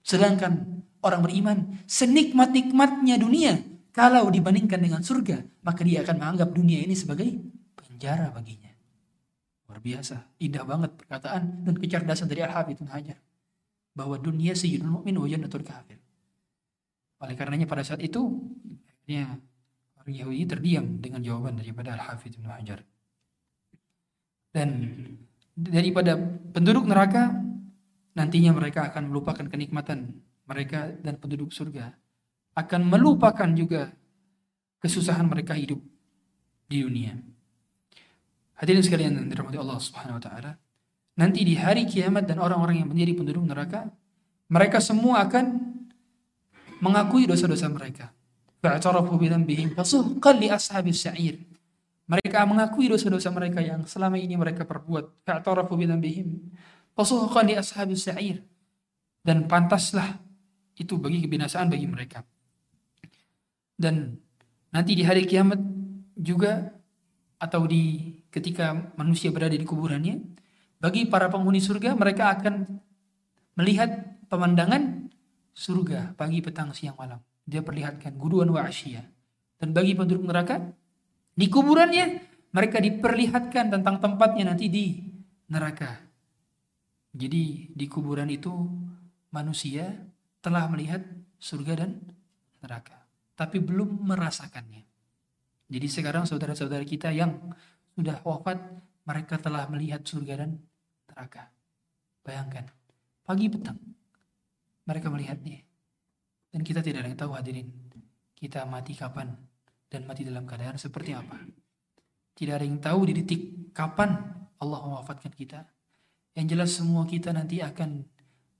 Sedangkan orang beriman, senikmat-nikmatnya dunia, kalau dibandingkan dengan surga, maka dia akan menganggap dunia ini sebagai penjara baginya. Luar biasa, indah banget perkataan dan kecerdasan dari Al-Hafidh Hajar. Bahwa dunia sayyidul mu'min wa jannatul kafir. Oleh karenanya pada saat itu, akhirnya orang Yahudi terdiam dengan jawaban daripada Al-Hafidh Hajar. Dan daripada penduduk neraka, nantinya mereka akan melupakan kenikmatan mereka dan penduduk surga. Akan melupakan juga kesusahan mereka hidup di dunia. Hadirin sekalian yang dirahmati Allah Subhanahu wa taala. Nanti di hari kiamat dan orang-orang yang menjadi penduduk neraka, mereka semua akan mengakui dosa-dosa mereka. Fa'tarafu bi dhanbihim fasuhqan li ashabis sa'ir. Mereka mengakui dosa-dosa mereka yang selama ini mereka perbuat. Fa'tarafu bidambihim. Fasuhqan li ashabis sa'ir. Dan pantaslah itu bagi kebinasaan bagi mereka. Dan nanti di hari kiamat juga atau di ketika manusia berada di kuburannya, bagi para penghuni surga mereka akan melihat pemandangan surga pagi, petang, siang, malam. Dia perlihatkan guduan wa asyia. Dan bagi penduduk neraka di kuburannya mereka diperlihatkan tentang tempatnya nanti di neraka. Jadi di kuburan itu manusia telah melihat surga dan neraka, tapi belum merasakannya. Jadi sekarang saudara-saudara kita yang sudah wafat, mereka telah melihat surga dan neraka. Bayangkan, pagi petang mereka melihatnya. Dan kita tidak ada yang tahu hadirin, kita mati kapan dan mati dalam keadaan seperti apa. Tidak ada yang tahu di detik kapan Allah mewafatkan kita. Yang jelas semua kita nanti akan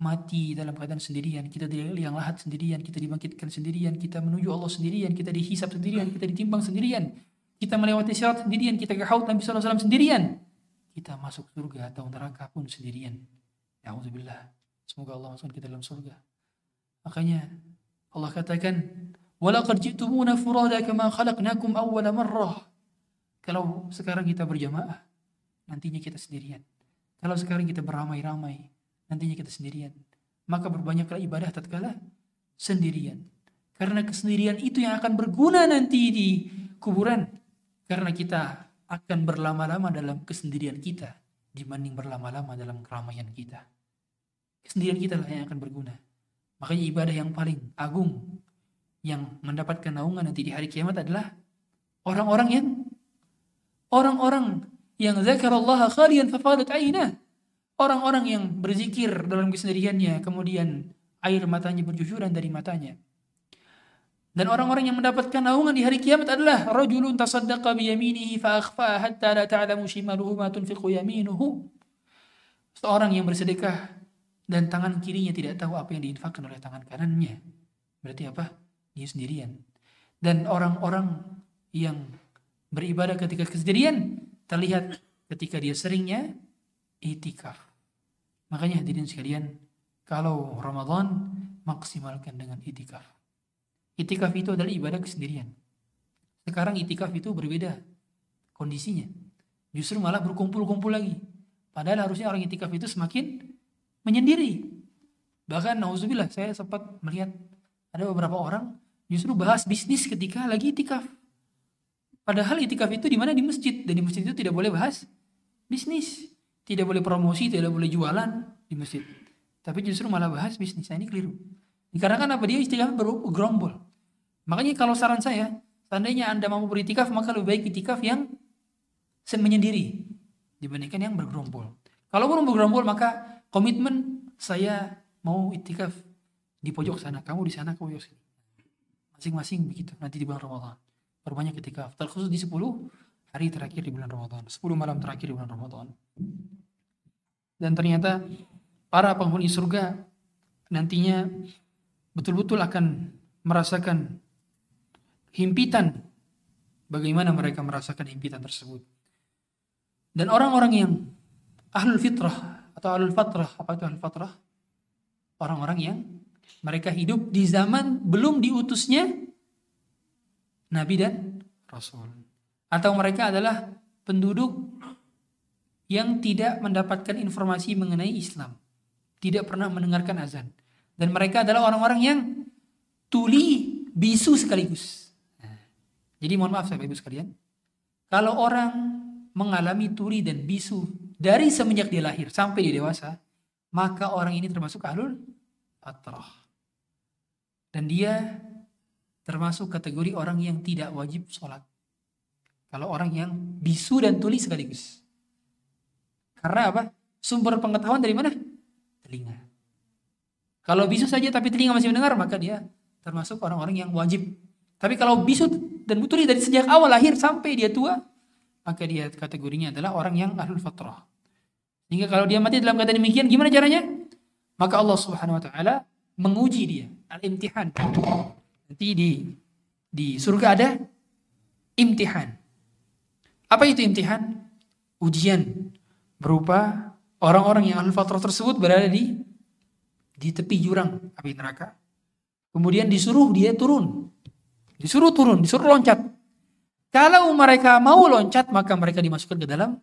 mati dalam keadaan sendirian. Kita liang lahat sendirian, kita dibangkitkan sendirian, kita menuju Allah sendirian, kita dihisap sendirian, kita ditimbang sendirian. Kita melewati syarat sendirian, kita ke haud Nabi SAW sendirian. Kita masuk surga atau neraka pun sendirian. Alhamdulillah. Semoga Allah masukkan kita dalam surga. Makanya Allah katakan Walaqad ji'tumuna furada kama khalaqnakum awwala marrah. Kalau sekarang kita berjamaah, nantinya kita sendirian. Kalau sekarang kita beramai-ramai, nantinya kita sendirian. Maka berbanyaklah ibadah tatkala sendirian. Karena kesendirian itu yang akan berguna nanti di kuburan. Karena kita akan berlama-lama dalam kesendirian kita dibanding berlama-lama dalam keramaian kita. Kesendirian kita lah yang akan berguna. Makanya ibadah yang paling agung yang mendapatkan naungan nanti di hari kiamat adalah orang-orang yang orang-orang yang zakarallaha khalian fafadat ainah. Orang-orang yang berzikir dalam kesendiriannya kemudian air matanya berjujuran dari matanya. Dan orang-orang yang mendapatkan naungan di hari kiamat adalah rajulun tasaddaqa bi yaminihi fa akhfa hatta la ta'lamu shimaluhu ma tunfiqu yaminuhu. Seorang yang bersedekah dan tangan kirinya tidak tahu apa yang diinfakkan oleh tangan kanannya. Berarti apa? Dia sendirian. Dan orang-orang yang beribadah ketika kesendirian terlihat ketika dia seringnya itikaf. Makanya hadirin sekalian, kalau Ramadan maksimalkan dengan itikaf. Itikaf itu adalah ibadah kesendirian. Sekarang itikaf itu berbeda kondisinya. Justru malah berkumpul-kumpul lagi. Padahal harusnya orang itikaf itu semakin menyendiri. Bahkan nauzubillah saya sempat melihat ada beberapa orang justru bahas bisnis ketika lagi itikaf. Padahal itikaf itu di mana di masjid dan di masjid itu tidak boleh bahas bisnis, tidak boleh promosi, tidak boleh jualan di masjid. Tapi justru malah bahas bisnis. Nah, ini keliru. Dikarenakan apa dia itikaf bergerombol. Makanya kalau saran saya, seandainya Anda mau beritikaf maka lebih baik itikaf yang menyendiri dibandingkan yang bergerombol. Kalau belum bergerombol maka komitmen saya mau itikaf di pojok sana, kamu di sana, kamu di sini masing-masing begitu nanti di bulan Ramadan perbanyak ketika terkhusus di 10 hari terakhir di bulan Ramadan 10 malam terakhir di bulan Ramadan dan ternyata para penghuni surga nantinya betul-betul akan merasakan himpitan. Bagaimana mereka merasakan himpitan tersebut. Dan orang-orang yang ahlul fitrah atau ahlul fatrah, apa itu ahlul fatrah? Orang-orang yang mereka hidup di zaman belum diutusnya Nabi dan Rasul. Atau mereka adalah penduduk yang tidak mendapatkan informasi mengenai Islam. Tidak pernah mendengarkan azan. Dan mereka adalah orang-orang yang tuli bisu sekaligus. Jadi mohon maaf Bapak Ibu sekalian. Kalau orang mengalami tuli dan bisu dari semenjak dia lahir sampai dia dewasa, maka orang ini termasuk ahlul fatrah. Dan dia termasuk kategori orang yang tidak wajib sholat. Kalau orang yang bisu dan tuli sekaligus. Karena apa? Sumber pengetahuan dari mana? Telinga. Kalau bisu saja tapi telinga masih mendengar, maka dia termasuk orang-orang yang wajib. Tapi kalau bisu dan tuli dari sejak awal lahir sampai dia tua, maka dia kategorinya adalah orang yang ahlul fatrah. Hingga kalau dia mati dalam keadaan demikian, gimana caranya? Maka Allah Subhanahu wa taala menguji dia, al-imtihan. Nanti di di surga ada imtihan. Apa itu imtihan? Ujian berupa orang-orang yang ahlul fatrah tersebut berada di di tepi jurang api neraka. Kemudian disuruh dia turun. Disuruh turun, disuruh loncat. Kalau mereka mau loncat, maka mereka dimasukkan ke dalam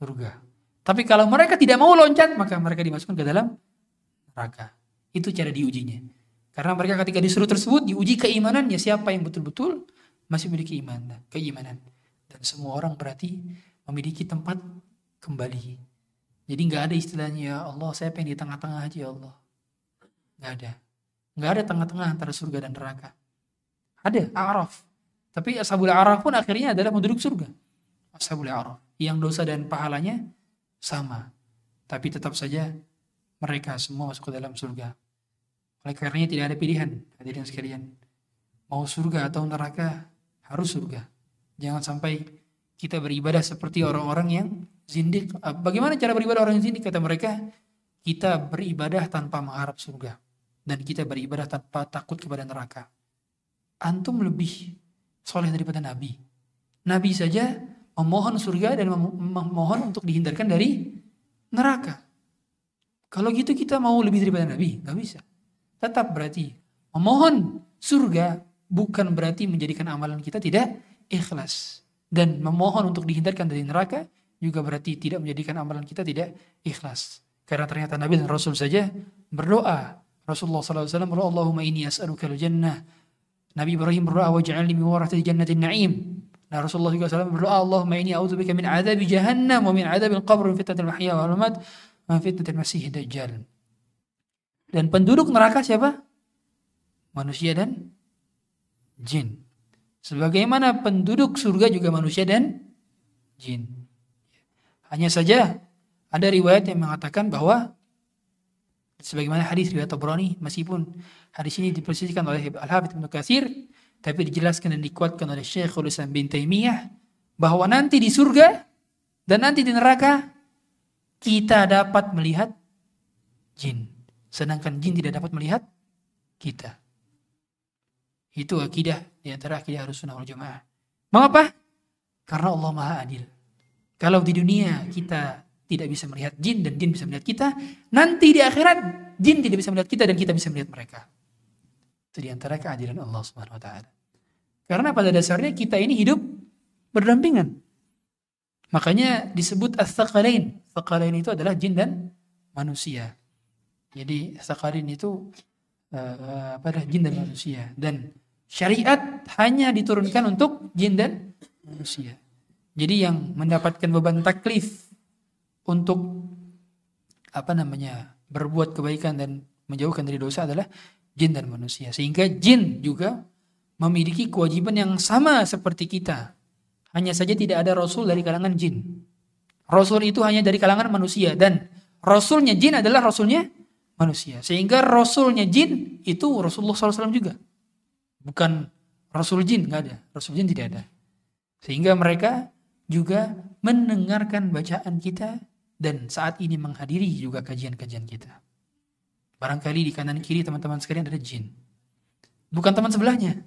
surga. Tapi kalau mereka tidak mau loncat, maka mereka dimasukkan ke dalam neraka. Itu cara diujinya. Karena mereka ketika disuruh tersebut diuji keimanannya siapa yang betul-betul masih memiliki iman, keimanan. Dan semua orang berarti memiliki tempat kembali. Jadi nggak ada istilahnya ya Allah saya pengen di tengah-tengah aja ya Allah. Nggak ada. Nggak ada tengah-tengah antara surga dan neraka. Ada A'raf. Tapi Ashabul A'raf pun akhirnya adalah penduduk surga. Ashabul A'raf. Yang dosa dan pahalanya sama. Tapi tetap saja mereka semua masuk ke dalam surga. Oleh karenanya tidak ada pilihan hadirin sekalian. Mau surga atau neraka harus surga. Jangan sampai kita beribadah seperti orang-orang yang zindik. Ah, bagaimana cara beribadah orang yang zindik? Kata mereka, kita beribadah tanpa mengharap surga. Dan kita beribadah tanpa takut kepada neraka. Antum lebih soleh daripada Nabi. Nabi saja memohon surga dan memohon untuk dihindarkan dari neraka. Kalau gitu kita mau lebih daripada Nabi? Gak bisa. Tetap berarti memohon surga bukan berarti menjadikan amalan kita tidak ikhlas. Dan memohon untuk dihindarkan dari neraka juga berarti tidak menjadikan amalan kita tidak ikhlas. Karena ternyata Nabi dan Rasul saja berdoa. Rasulullah SAW berdoa, Allahumma ini as'aluka jannah. Nabi Ibrahim berdoa, waj'alni min warathati jannatin na'im. Nah Rasulullah juga SAW berdoa, Allahumma ini a'udzubika min adabi jahannam wa min adabil qabr wa fitnatil mahya wa mamat wa fitnatil masih dajjal. Dan penduduk neraka siapa? Manusia dan jin. Sebagaimana penduduk surga juga manusia dan jin. Hanya saja ada riwayat yang mengatakan bahwa sebagaimana hadis riwayat Tabrani meskipun hadis ini diposisikan oleh Al-Hafidz Ibnu Katsir tapi dijelaskan dan dikuatkan oleh Syekhul Islam bin Taimiyah bahwa nanti di surga dan nanti di neraka kita dapat melihat jin sedangkan jin tidak dapat melihat kita. Itu akidah di antara akidah harus sunnah jamaah. Mengapa? Karena Allah maha adil. Kalau di dunia kita tidak bisa melihat jin dan jin bisa melihat kita, nanti di akhirat jin tidak bisa melihat kita dan kita bisa melihat mereka. Itu di antara keadilan Allah Subhanahu wa taala. Karena pada dasarnya kita ini hidup berdampingan. Makanya disebut as-saqalain. Saqalain itu adalah jin dan manusia. Jadi saqalain itu uh, apa adalah jin dan manusia dan syariat hanya diturunkan untuk jin dan manusia. Jadi yang mendapatkan beban taklif untuk apa namanya berbuat kebaikan dan menjauhkan dari dosa adalah jin dan manusia. Sehingga jin juga memiliki kewajiban yang sama seperti kita. Hanya saja tidak ada rasul dari kalangan jin. Rasul itu hanya dari kalangan manusia dan rasulnya jin adalah rasulnya manusia. Sehingga rasulnya jin itu Rasulullah SAW juga. Bukan rasul jin, nggak ada. Rasul jin tidak ada. Sehingga mereka juga mendengarkan bacaan kita dan saat ini menghadiri juga kajian-kajian kita. Barangkali di kanan kiri teman-teman sekalian ada jin. Bukan teman sebelahnya.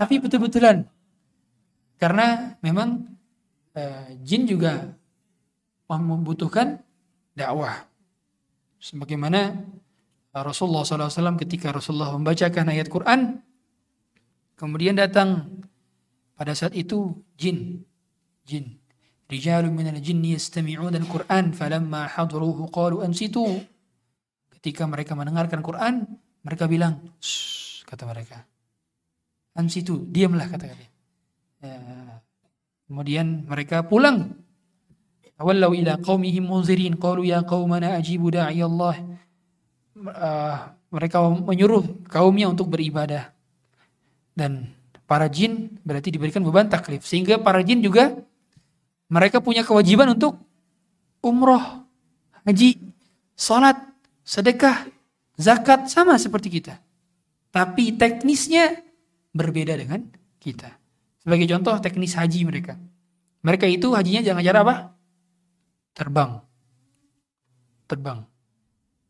Tapi betul-betulan. Karena memang uh, jin juga membutuhkan dakwah. Sebagaimana Rasulullah SAW ketika Rasulullah membacakan ayat Quran, kemudian datang pada saat itu jin, jin. Rijalun minal jinni yastami'una al-Qur'an falamma hadruhu qalu ansitu. Ketika mereka mendengarkan Quran, mereka bilang, kata mereka. Ansitu, diamlah kata kata. Ya. Kemudian mereka pulang. Awallau ila qaumihim munzirin qalu ya qaumana ajibu da'i Allah. Uh, mereka menyuruh kaumnya untuk beribadah. Dan para jin berarti diberikan beban taklif. Sehingga para jin juga mereka punya kewajiban untuk umroh, haji, salat, sedekah, zakat sama seperti kita. Tapi teknisnya berbeda dengan kita. Sebagai contoh teknis haji mereka. Mereka itu hajinya jangan cara apa? Terbang. Terbang.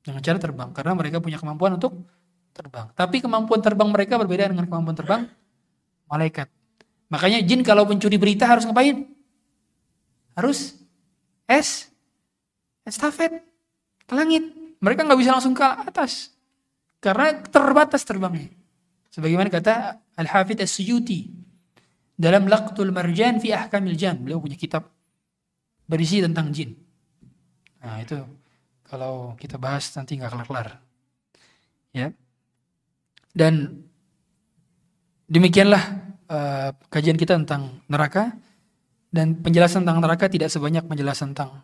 Jangan cara terbang. Karena mereka punya kemampuan untuk terbang. Tapi kemampuan terbang mereka berbeda dengan kemampuan terbang malaikat. Makanya jin kalau mencuri berita harus ngapain? Harus es, estafet ke langit. Mereka nggak bisa langsung ke atas. Karena terbatas terbangnya. Sebagaimana kata Al-Hafidh As-Suyuti dalam Laqtul Marjan fi Ahkamil Jan. Beliau punya kitab berisi tentang jin. Nah, itu kalau kita bahas nanti nggak kelar-kelar. Ya. Dan demikianlah uh, kajian kita tentang neraka dan penjelasan tentang neraka tidak sebanyak penjelasan tentang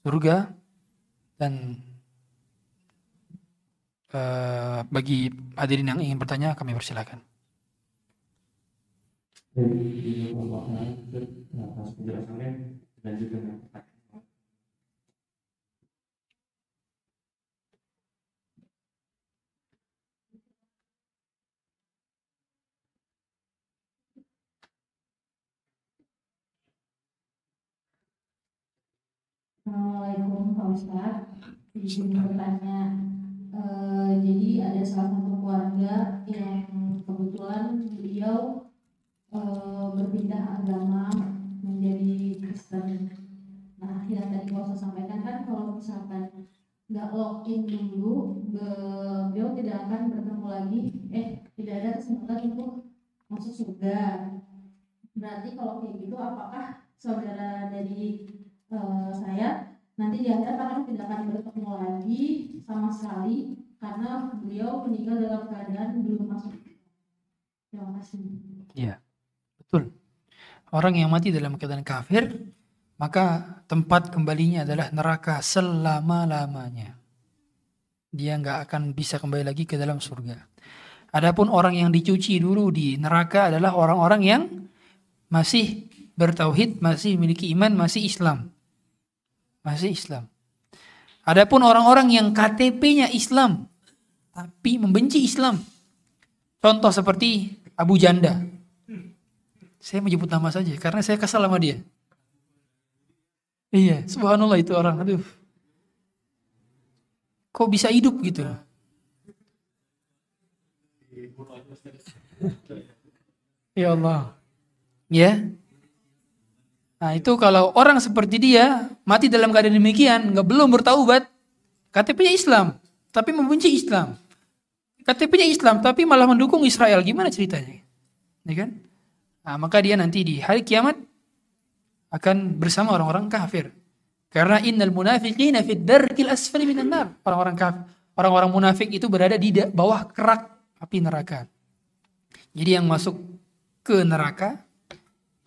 surga dan uh, bagi hadirin yang ingin bertanya kami persilakan. Atas penjelasannya dan juga Assalamualaikum Pak Ustadz. Izin bertanya e, Jadi ada salah satu keluarga yang kebetulan beliau e, berpindah agama menjadi Kristen Nah yang tadi Ustadz sampaikan kan kalau misalkan nggak login dulu beliau tidak akan bertemu lagi eh tidak ada kesempatan untuk masuk surga berarti kalau kayak gitu apakah saudara dari uh, saya nanti di akhirat akan tidak akan bertemu lagi sama sekali karena beliau meninggal dalam keadaan belum masuk. Terima kasih. Orang yang mati dalam keadaan kafir, maka tempat kembalinya adalah neraka selama-lamanya. Dia nggak akan bisa kembali lagi ke dalam surga. Adapun orang yang dicuci dulu di neraka adalah orang-orang yang masih bertauhid, masih memiliki iman, masih Islam masih Islam. Adapun orang-orang yang KTP-nya Islam tapi membenci Islam. Contoh seperti Abu Janda. Saya menyebut nama saja karena saya kesal sama dia. Iya, subhanallah itu orang. Aduh. Kok bisa hidup gitu? Ya Allah. Ya. Nah itu kalau orang seperti dia mati dalam keadaan demikian, nggak belum bertaubat, KTP-nya Islam, tapi membenci Islam. KTP-nya Islam, tapi malah mendukung Israel. Gimana ceritanya? Ya kan? Nah, maka dia nanti di hari kiamat akan bersama orang-orang kafir. Karena innal munafiqina fid darkil asfali minan nar. Orang-orang kafir, orang-orang munafik itu berada di bawah kerak api neraka. Jadi yang masuk ke neraka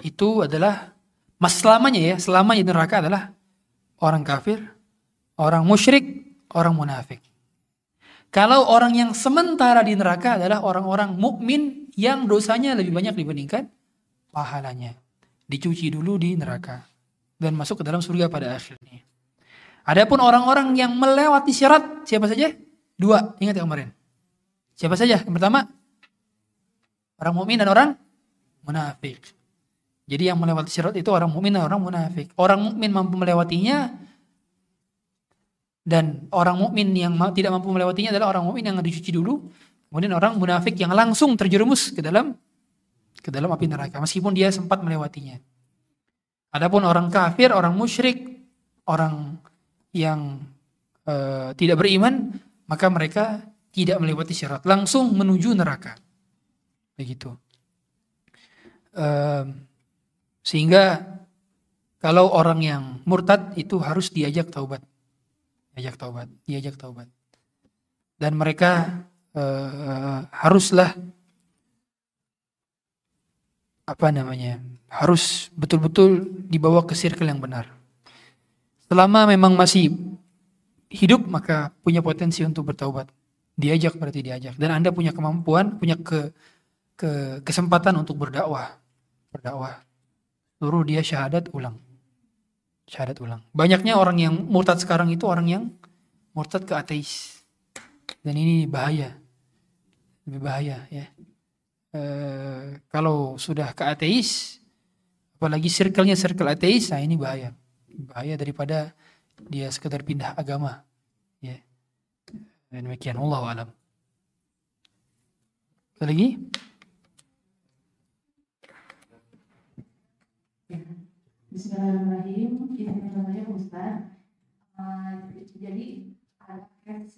itu adalah Mas selamanya ya, selamanya neraka adalah orang kafir, orang musyrik, orang munafik. Kalau orang yang sementara di neraka adalah orang-orang mukmin yang dosanya lebih banyak dibandingkan pahalanya. Dicuci dulu di neraka dan masuk ke dalam surga pada akhirnya. Adapun orang-orang yang melewati syarat siapa saja? Dua, ingat ya kemarin. Siapa saja? Yang pertama, orang mukmin dan orang munafik. Jadi yang melewati syarat itu orang mukmin dan orang munafik. Orang mukmin mampu melewatinya dan orang mukmin yang tidak mampu melewatinya adalah orang mukmin yang dicuci dulu, Kemudian orang munafik yang langsung terjerumus ke dalam ke dalam api neraka meskipun dia sempat melewatinya. Adapun orang kafir, orang musyrik, orang yang uh, tidak beriman, maka mereka tidak melewati syarat, langsung menuju neraka. Begitu. Uh, sehingga kalau orang yang murtad itu harus diajak taubat. Diajak taubat, diajak taubat. Dan mereka uh, haruslah apa namanya harus betul-betul dibawa ke circle yang benar. Selama memang masih hidup maka punya potensi untuk bertaubat. Diajak berarti diajak dan Anda punya kemampuan, punya ke, ke kesempatan untuk berdakwah. Berdakwah. Suruh dia syahadat ulang. Syahadat ulang. Banyaknya orang yang murtad sekarang itu orang yang murtad ke ateis. Dan ini bahaya lebih bahaya ya. E, kalau sudah ke ateis, apalagi circle-nya circle ateis, nah ini bahaya. Bahaya daripada dia sekedar pindah agama. Ya. Dan demikian Allah alam. Ada lagi? Bismillahirrahmanirrahim. Bismillahirrahmanirrahim Ustaz. Uh, jadi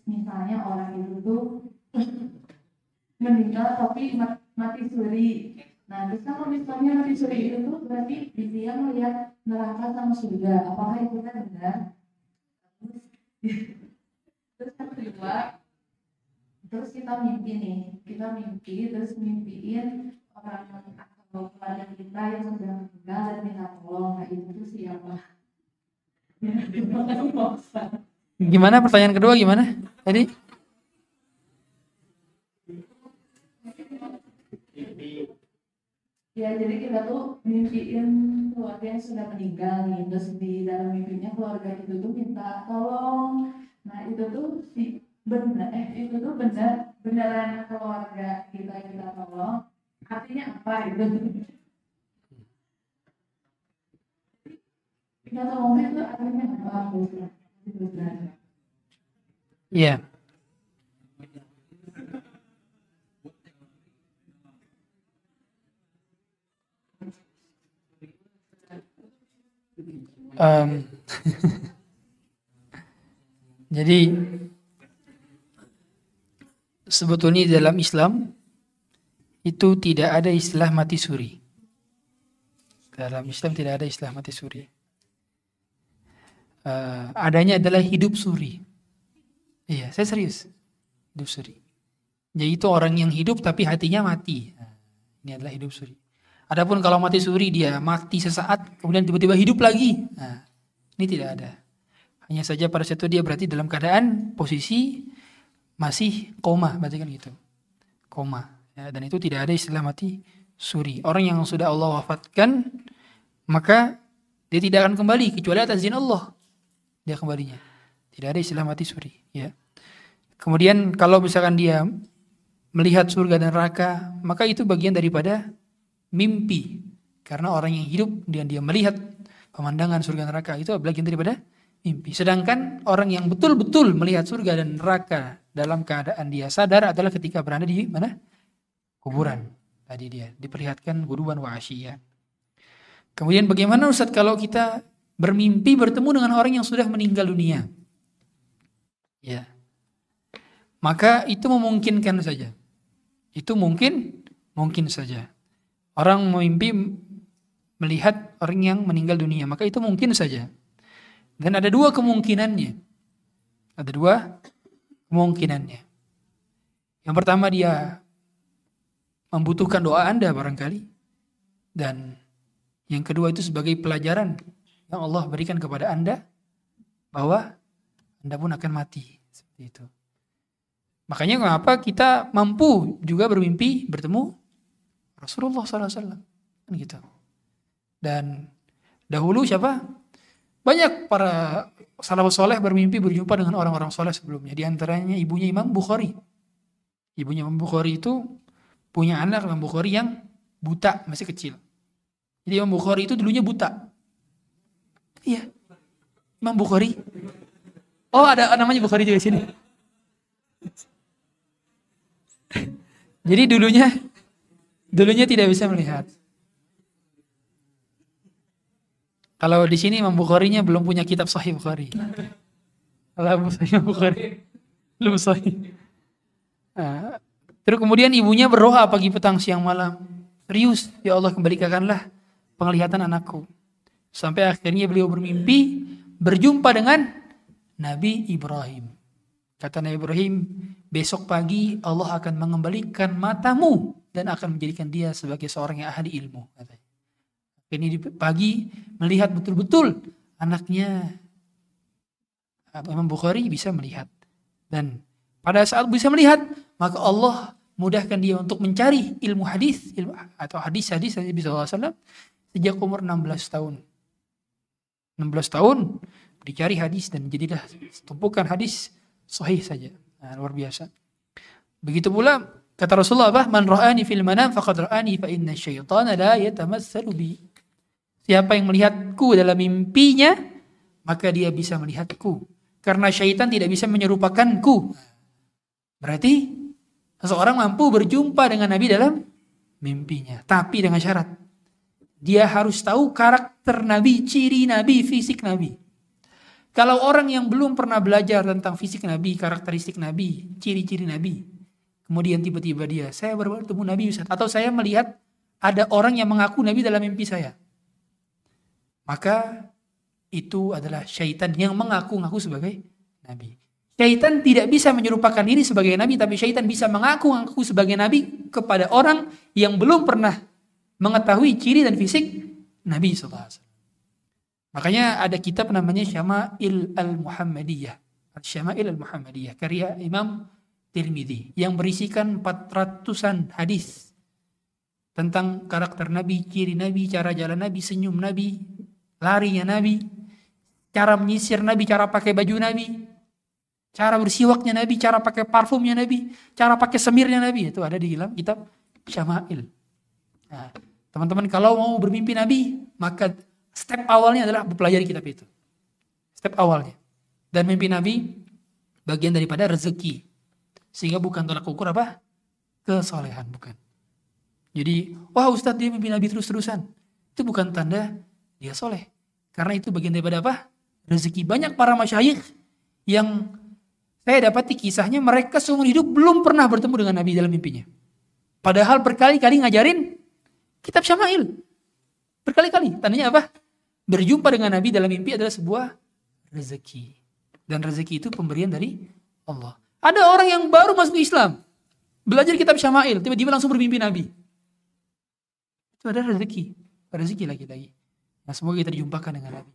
misalnya orang itu tuh meninggal tapi mati suri. Nah, terus misalnya mati suri itu tuh berarti dia melihat neraka sama surga. Apakah itu kan benar? Terus, yang kedua, terus kita mimpi nih, kita mimpi, terus mimpiin orang atau keluarga kita yang sudah meninggal dan minta tolong. Nah, itu tuh siapa? Gimana pertanyaan kedua gimana? Tadi? Ya, jadi kita tuh mimpiin keluarga yang sudah meninggal nih, terus di dalam mimpinya keluarga itu tuh minta tolong. Nah, itu tuh si benar, eh itu tuh benar beneran keluarga kita kita tolong. Artinya apa itu? Kita tolong itu artinya apa? Iya. Yeah. Um, jadi sebetulnya dalam Islam itu tidak ada istilah mati suri. Dalam Islam tidak ada istilah mati suri. Uh, adanya adalah hidup suri. Iya, saya serius. Hidup suri. Jadi itu orang yang hidup tapi hatinya mati. Ini adalah hidup suri. Adapun kalau mati suri dia mati sesaat kemudian tiba-tiba hidup lagi. Nah, ini tidak ada. Hanya saja pada saat itu dia berarti dalam keadaan posisi masih koma, berarti kan gitu. Koma. Ya, dan itu tidak ada istilah mati suri. Orang yang sudah Allah wafatkan maka dia tidak akan kembali kecuali atas izin Allah. Dia kembalinya. Tidak ada istilah mati suri, ya. Kemudian kalau misalkan dia melihat surga dan neraka, maka itu bagian daripada mimpi. Karena orang yang hidup dan dia melihat pemandangan surga neraka itu bagian daripada mimpi. Sedangkan orang yang betul-betul melihat surga dan neraka dalam keadaan dia sadar adalah ketika berada di mana? Kuburan. Tadi dia diperlihatkan guruan wa asyia. Kemudian bagaimana Ustaz kalau kita bermimpi bertemu dengan orang yang sudah meninggal dunia? Ya. Maka itu memungkinkan saja. Itu mungkin mungkin saja. Orang memimpi melihat orang yang meninggal dunia, maka itu mungkin saja. Dan ada dua kemungkinannya. Ada dua kemungkinannya. Yang pertama dia membutuhkan doa Anda barangkali. Dan yang kedua itu sebagai pelajaran yang Allah berikan kepada Anda bahwa Anda pun akan mati seperti itu. Makanya kenapa kita mampu juga bermimpi bertemu Rasulullah SAW. Kan gitu. Dan dahulu siapa? Banyak para salafus soleh bermimpi berjumpa dengan orang-orang soleh sebelumnya. Di antaranya ibunya Imam Bukhari. Ibunya Imam Bukhari itu punya anak Imam Bukhari yang buta, masih kecil. Jadi Imam Bukhari itu dulunya buta. Iya. Imam Bukhari. Oh ada namanya Bukhari juga di sini. Jadi dulunya dulunya tidak bisa melihat. Kalau di sini Imam Bukhari-nya belum punya kitab Sahih Bukhari. Kalau Sahih Bukhari belum sahih. Nah, terus kemudian ibunya berdoa pagi petang siang malam. Serius, ya Allah kembalikanlah penglihatan anakku. Sampai akhirnya beliau bermimpi berjumpa dengan Nabi Ibrahim. Kata Nabi Ibrahim, besok pagi Allah akan mengembalikan matamu dan akan menjadikan dia sebagai seorang yang ahli ilmu. Katanya. Ini di pagi melihat betul-betul anaknya Imam Bukhari bisa melihat. Dan pada saat bisa melihat, maka Allah mudahkan dia untuk mencari ilmu hadis ilmu atau hadis-hadis Nabi SAW sejak umur 16 tahun. 16 tahun dicari hadis dan jadilah tumpukan hadis sahih saja. Nah, luar biasa. Begitu pula kata Rasulullah apa? Man ra'ani fil manam faqad ra'ani fa inna syaitana la yatamassalu bi. Siapa yang melihatku dalam mimpinya, maka dia bisa melihatku. Karena syaitan tidak bisa menyerupakanku. Berarti seseorang mampu berjumpa dengan Nabi dalam mimpinya. Tapi dengan syarat. Dia harus tahu karakter Nabi, ciri Nabi, fisik Nabi. Kalau orang yang belum pernah belajar tentang fisik Nabi, karakteristik Nabi, ciri-ciri Nabi, kemudian tiba-tiba dia, saya baru bertemu Nabi Ustaz, atau saya melihat ada orang yang mengaku Nabi dalam mimpi saya. Maka itu adalah syaitan yang mengaku-ngaku sebagai Nabi. Syaitan tidak bisa menyerupakan diri sebagai Nabi, tapi syaitan bisa mengaku-ngaku sebagai Nabi kepada orang yang belum pernah mengetahui ciri dan fisik Nabi SAW. Makanya ada kitab namanya Syama'il Al-Muhammadiyah. Syama'il Al-Muhammadiyah. Karya Imam Tirmidzi yang berisikan 400-an hadis tentang karakter Nabi, ciri Nabi, cara jalan Nabi, senyum Nabi, larinya Nabi, cara menyisir Nabi, cara pakai baju Nabi, cara bersiwaknya Nabi, cara pakai parfumnya Nabi, cara pakai semirnya Nabi. Itu ada di dalam kitab Syama'il. Nah, teman-teman kalau mau bermimpi Nabi, maka step awalnya adalah mempelajari kitab itu. Step awalnya. Dan mimpi Nabi bagian daripada rezeki. Sehingga bukan tolak ukur apa? Kesolehan, bukan. Jadi, wah Ustadz dia mimpi Nabi terus-terusan. Itu bukan tanda dia soleh. Karena itu bagian daripada apa? Rezeki. Banyak para masyayikh yang saya dapati kisahnya mereka seumur hidup belum pernah bertemu dengan Nabi dalam mimpinya. Padahal berkali-kali ngajarin kitab Syama'il. Berkali-kali. Tandanya apa? Berjumpa dengan Nabi dalam mimpi adalah sebuah rezeki. Dan rezeki itu pemberian dari Allah. Ada orang yang baru masuk Islam. Belajar kitab Syama'il. Tiba-tiba langsung bermimpi Nabi. Itu ada rezeki. Rezeki lagi-lagi. Nah semoga kita dijumpakan dengan Nabi.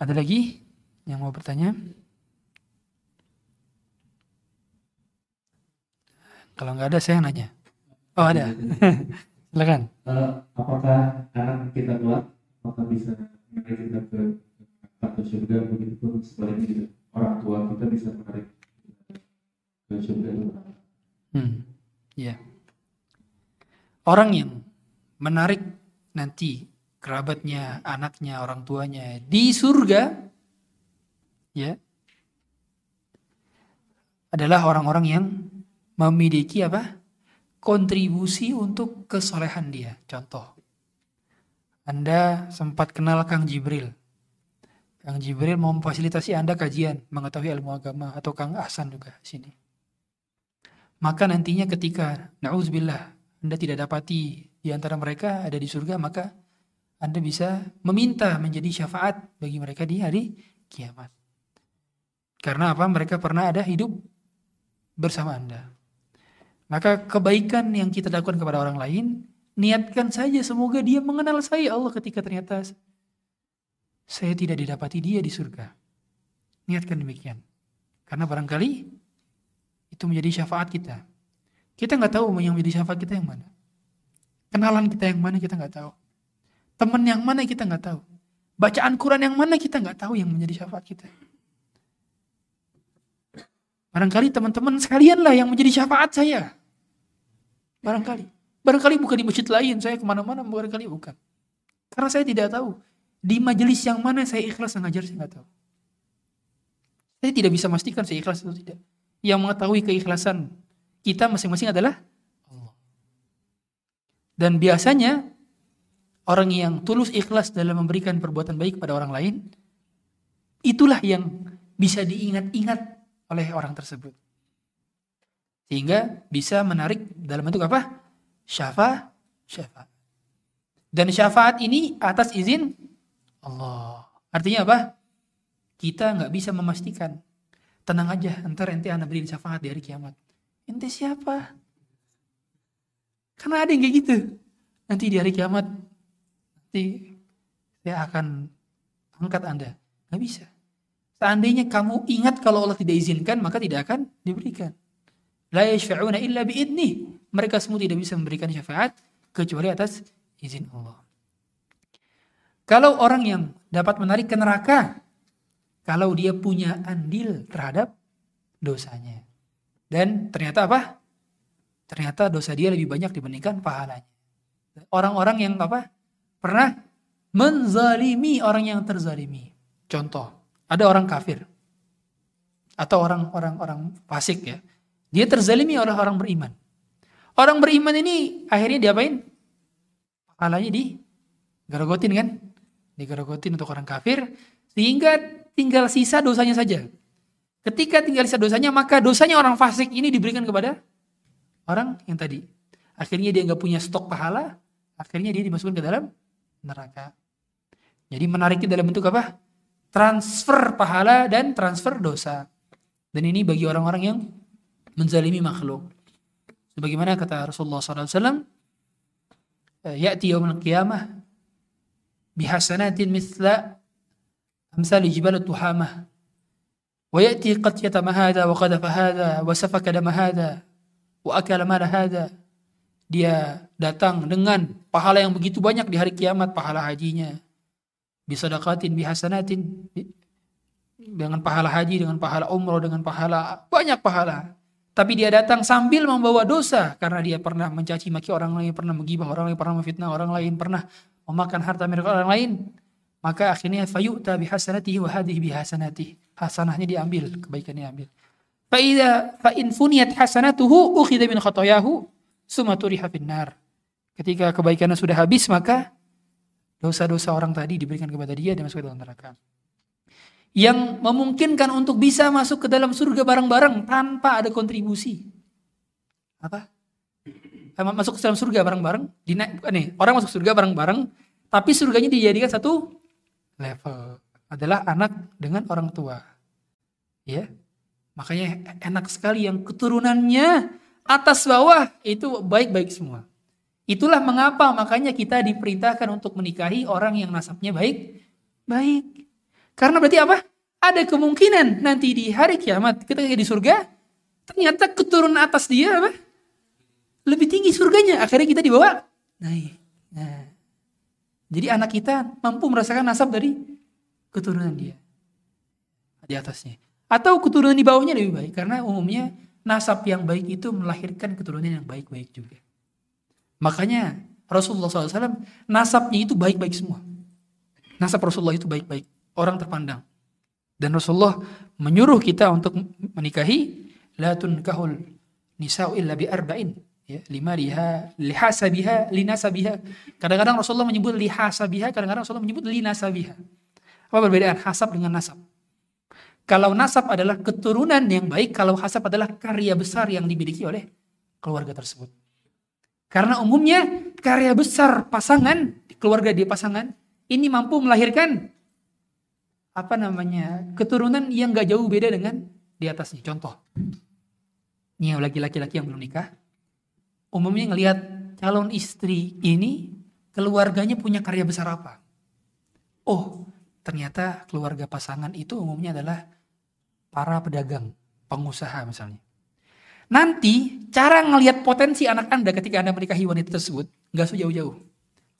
Ada lagi yang mau bertanya? Kalau nggak ada saya nanya. Oh ada. Silakan. Uh, apakah anak kita keluar, apakah bisa kita ke atau surga begitu pun sebaliknya orang tua kita bisa menarik ke surga Hmm. Ya. Orang yang menarik nanti kerabatnya, anaknya, orang tuanya di surga, ya, adalah orang-orang yang memiliki apa? kontribusi untuk kesolehan dia. Contoh, Anda sempat kenal Kang Jibril. Kang Jibril memfasilitasi Anda kajian, mengetahui ilmu agama, atau Kang Ahsan juga sini. Maka nantinya ketika, na'udzubillah, Anda tidak dapati di antara mereka ada di surga, maka Anda bisa meminta menjadi syafaat bagi mereka di hari kiamat. Karena apa? Mereka pernah ada hidup bersama Anda. Maka kebaikan yang kita lakukan kepada orang lain, niatkan saja semoga dia mengenal saya Allah ketika ternyata saya tidak didapati dia di surga. Niatkan demikian. Karena barangkali itu menjadi syafaat kita. Kita nggak tahu yang menjadi syafaat kita yang mana. Kenalan kita yang mana kita nggak tahu. Teman yang mana kita nggak tahu. Bacaan Quran yang mana kita nggak tahu yang menjadi syafaat kita. Barangkali teman-teman sekalianlah yang menjadi syafaat saya. Barangkali. Barangkali bukan di masjid lain, saya ke mana-mana, barangkali bukan. Karena saya tidak tahu. Di majelis yang mana saya ikhlas mengajar, saya nggak tahu. Saya tidak bisa memastikan saya ikhlas atau tidak. Yang mengetahui keikhlasan kita masing-masing adalah Allah. Dan biasanya orang yang tulus ikhlas dalam memberikan perbuatan baik pada orang lain, itulah yang bisa diingat-ingat oleh orang tersebut. Sehingga bisa menarik dalam bentuk apa? Syafa, syafaat. Dan syafaat ini atas izin Allah. Artinya apa? Kita nggak bisa memastikan. Tenang aja, ntar ente anda beri syafaat di hari kiamat. Ente siapa? Karena ada yang kayak gitu. Nanti di hari kiamat, nanti saya akan angkat anda. Nggak bisa. Seandainya kamu ingat kalau Allah tidak izinkan, maka tidak akan diberikan. La yashfa'una illa bi'idnih. Mereka semua tidak bisa memberikan syafaat kecuali atas izin Allah. Kalau orang yang dapat menarik ke neraka, kalau dia punya andil terhadap dosanya. Dan ternyata apa? Ternyata dosa dia lebih banyak dibandingkan pahalanya. Orang-orang yang apa? Pernah menzalimi orang yang terzalimi. Contoh, ada orang kafir atau orang-orang orang fasik ya dia terzalimi oleh orang beriman. Orang beriman ini akhirnya diapain? Pahalanya di gerogotin kan? Digerogotin untuk orang kafir. Sehingga tinggal sisa dosanya saja. Ketika tinggal sisa dosanya, maka dosanya orang fasik ini diberikan kepada orang yang tadi. Akhirnya dia nggak punya stok pahala, akhirnya dia dimasukkan ke dalam neraka. Jadi menariknya dalam bentuk apa? Transfer pahala dan transfer dosa. Dan ini bagi orang-orang yang menzalimi makhluk. Sebagaimana kata Rasulullah SAW, Ya'ti yawm al-qiyamah bihasanatin mithla amsali jibal tuhamah wa ya'ti qad yatama hadha wa qadafa hadha wa safaka dama hadha wa akala mala hadha dia datang dengan pahala yang begitu banyak di hari kiamat pahala hajinya. Bisadaqatin bihasanatin dengan pahala haji dengan pahala umroh dengan pahala banyak pahala. Tapi dia datang sambil membawa dosa karena dia pernah mencaci maki orang lain, pernah menggibah orang lain, pernah memfitnah orang lain, pernah memakan harta milik orang lain. Maka akhirnya fayu'ta bihasanatihi wa hadhihi bihasanatihi. Hasanahnya diambil, kebaikannya diambil. Fa idza fa in funiyat hasanatuhu ukhidha min khatayahu summa turiha finnar. Ketika kebaikannya sudah habis maka dosa-dosa orang tadi diberikan kepada dia dan masuk ke dalam neraka yang memungkinkan untuk bisa masuk ke dalam surga bareng-bareng tanpa ada kontribusi. Apa? Masuk ke dalam surga bareng-bareng, nih, orang masuk surga bareng-bareng, tapi surganya dijadikan satu level. Adalah anak dengan orang tua. Ya. Makanya enak sekali yang keturunannya atas bawah itu baik-baik semua. Itulah mengapa makanya kita diperintahkan untuk menikahi orang yang nasabnya baik. Baik. Karena berarti apa? Ada kemungkinan nanti di hari kiamat ketika di surga ternyata keturunan atas dia apa? Lebih tinggi surganya. Akhirnya kita dibawa naik. Nah. Jadi anak kita mampu merasakan nasab dari keturunan dia di atasnya. Atau keturunan di bawahnya lebih baik karena umumnya nasab yang baik itu melahirkan keturunan yang baik-baik juga. Makanya Rasulullah SAW nasabnya itu baik-baik semua. Nasab Rasulullah itu baik-baik orang terpandang. Dan Rasulullah menyuruh kita untuk menikahi la tunkahul nisa'u illa bi arba'in ya liha lihasabiha linasabiha. Kadang-kadang Rasulullah menyebut lihasabiha kadang-kadang Rasulullah menyebut linasabiha. Apa perbedaan? Hasab dengan nasab. Kalau nasab adalah keturunan yang baik kalau hasab adalah karya besar yang dimiliki oleh keluarga tersebut. Karena umumnya karya besar pasangan keluarga dia pasangan ini mampu melahirkan apa namanya keturunan yang gak jauh beda dengan di atasnya. Contoh, ini yang laki-laki yang belum nikah, umumnya ngelihat calon istri ini keluarganya punya karya besar apa. Oh, ternyata keluarga pasangan itu umumnya adalah para pedagang, pengusaha misalnya. Nanti cara ngelihat potensi anak anda ketika anda menikahi wanita tersebut nggak sejauh-jauh,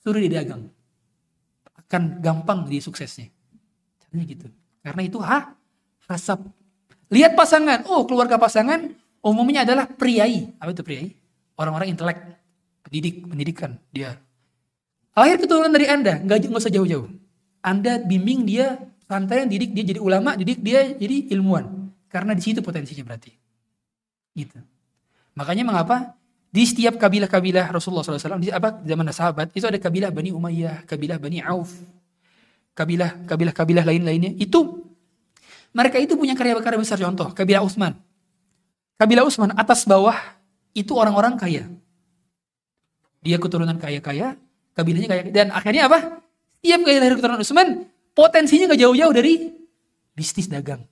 suruh dia dagang, akan gampang di suksesnya. Caranya gitu. Karena itu ha, hasab. Lihat pasangan. Oh, keluarga pasangan umumnya adalah priai. Apa itu priai? Orang-orang intelek, pendidik, pendidikan dia. Lahir keturunan dari Anda, nggak nggak usah jauh-jauh. Anda bimbing dia, santai didik dia jadi ulama, didik dia jadi ilmuwan. Karena di situ potensinya berarti. Gitu. Makanya mengapa di setiap kabilah-kabilah Rasulullah SAW di apa zaman sahabat itu ada kabilah Bani Umayyah, kabilah Bani Auf, kabilah kabilah kabilah lain-lainnya itu mereka itu punya karya-karya besar contoh kabilah Utsman. Kabilah Utsman atas bawah itu orang-orang kaya. Dia keturunan kaya-kaya, kabilahnya kaya dan akhirnya apa? Setiap kaya lahir keturunan Utsman potensinya gak jauh-jauh dari bisnis dagang.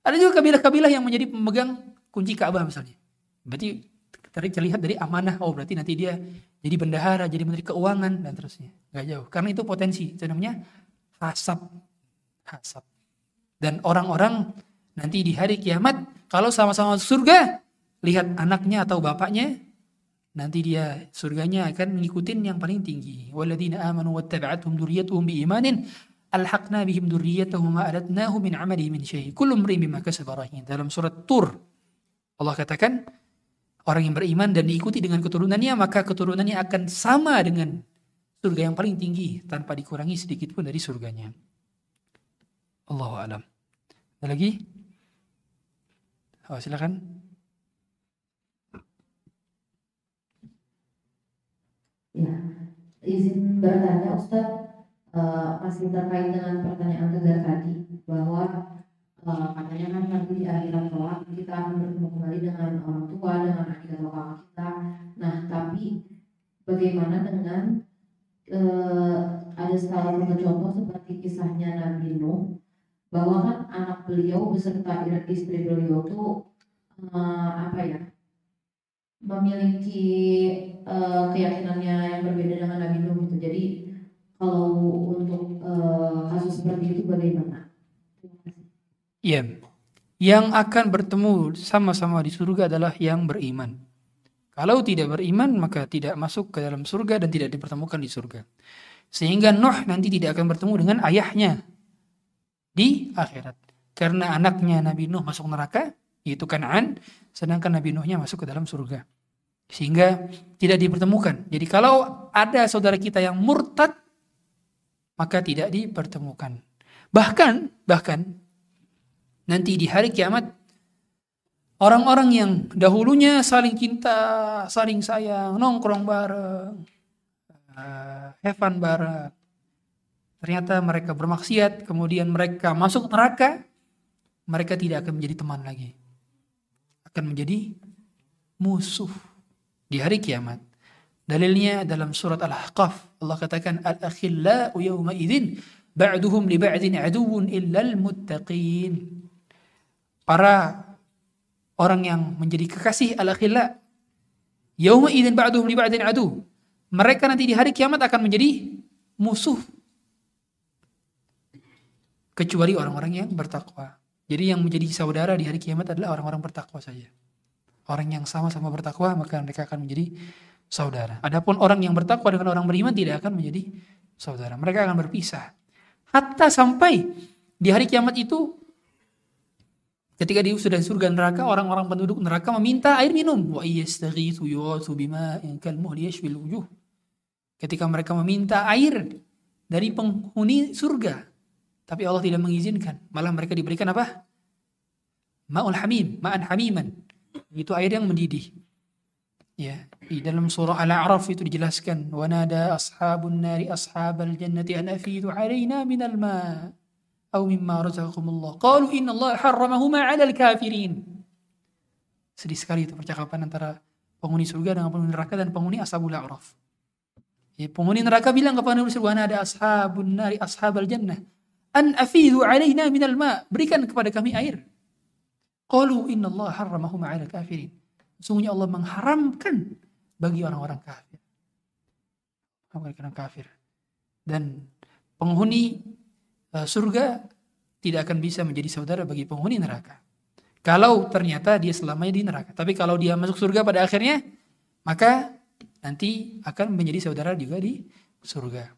Ada juga kabilah-kabilah yang menjadi pemegang kunci Ka'bah misalnya. Berarti terlihat dari amanah. Oh berarti nanti dia jadi bendahara, jadi menteri keuangan dan terusnya. Gak jauh. Karena itu potensi. Itu namanya hasab. Hasab. Dan orang-orang nanti di hari kiamat kalau sama-sama surga, lihat anaknya atau bapaknya, nanti dia surganya akan mengikutin yang paling tinggi. Waladina amanu wattaba'athum dzurriyyatuhum biimanin alhaqna bihim dzurriyyatahum ma alatnahu min amali min syai. Kullu imrin bima kasaba rahin. Dalam surat Tur Allah katakan orang yang beriman dan diikuti dengan keturunannya maka keturunannya akan sama dengan surga yang paling tinggi tanpa dikurangi sedikit pun dari surganya. Allahu alam. Ada lagi? Oh, silakan. Izin bertanya Ustaz, uh, masih terkait dengan pertanyaan tegar tadi bahwa uh, katanya kan nanti di akhirat kelak kita akan bertemu kembali dengan orang tua, dengan adik atau kakak kita. Nah, tapi bagaimana dengan uh, ada salah satu contoh seperti kisahnya Nabi Nuh bahwa kan anak beliau beserta istri beliau tuh uh, apa ya memiliki uh, keyakinannya yang berbeda dengan Nabi Nuh gitu. Jadi kalau untuk uh, kasus seperti itu bagaimana? Iya. Yang akan bertemu sama-sama di surga adalah yang beriman. Kalau tidak beriman maka tidak masuk ke dalam surga dan tidak dipertemukan di surga. Sehingga Nuh nanti tidak akan bertemu dengan ayahnya di akhirat. Karena anaknya Nabi Nuh masuk neraka, yaitu Kanaan, sedangkan Nabi Nuhnya masuk ke dalam surga. Sehingga tidak dipertemukan. Jadi kalau ada saudara kita yang murtad, maka tidak dipertemukan. Bahkan, bahkan nanti di hari kiamat orang-orang yang dahulunya saling cinta, saling sayang, nongkrong bareng, uh, have fun bareng, ternyata mereka bermaksiat, kemudian mereka masuk neraka, mereka tidak akan menjadi teman lagi. Akan menjadi musuh di hari kiamat. Dalilnya dalam surat Al-Ahqaf, Allah katakan al-akhillau yawma idzin ba'duhum li ba'din aduwwun illal muttaqin. Para orang yang menjadi kekasih al-akhilla yauma idzin ba'duhum li ba'din adu. Mereka nanti di hari kiamat akan menjadi musuh kecuali orang-orang yang bertakwa. Jadi yang menjadi saudara di hari kiamat adalah orang-orang bertakwa saja. Orang yang sama-sama bertakwa maka mereka akan menjadi saudara. Adapun orang yang bertakwa dengan orang beriman tidak akan menjadi saudara. Mereka akan berpisah. Hatta sampai di hari kiamat itu ketika di sudah surga neraka orang-orang penduduk neraka meminta air minum. Wa wujuh. Ketika mereka meminta air dari penghuni surga, tapi Allah tidak mengizinkan. Malah mereka diberikan apa? Ma'ul hamim, ma'an hamiman. Itu air yang mendidih. Ya, di dalam surah Al-A'raf itu dijelaskan, "Wa nada ashabun nari ashabal jannati an afidu 'alaina minal ma' aw mimma razaqakumullah." Qalu inna Allah harramahuma 'alal kafirin. Sedih sekali itu percakapan antara penghuni surga dengan penghuni neraka dan penghuni ashabul a'raf. Ya, penghuni neraka bilang kepada penghuni surga, "Nada ashabun nari ashabal jannah." An afidu alaina minal ma berikan kepada kami air. qalu Allah harramahum 'ala kafirin sungguhnya Allah mengharamkan bagi orang-orang kafir. Orang kafir. Dan penghuni uh, surga tidak akan bisa menjadi saudara bagi penghuni neraka. Kalau ternyata dia selamanya di neraka. Tapi kalau dia masuk surga pada akhirnya maka nanti akan menjadi saudara juga di surga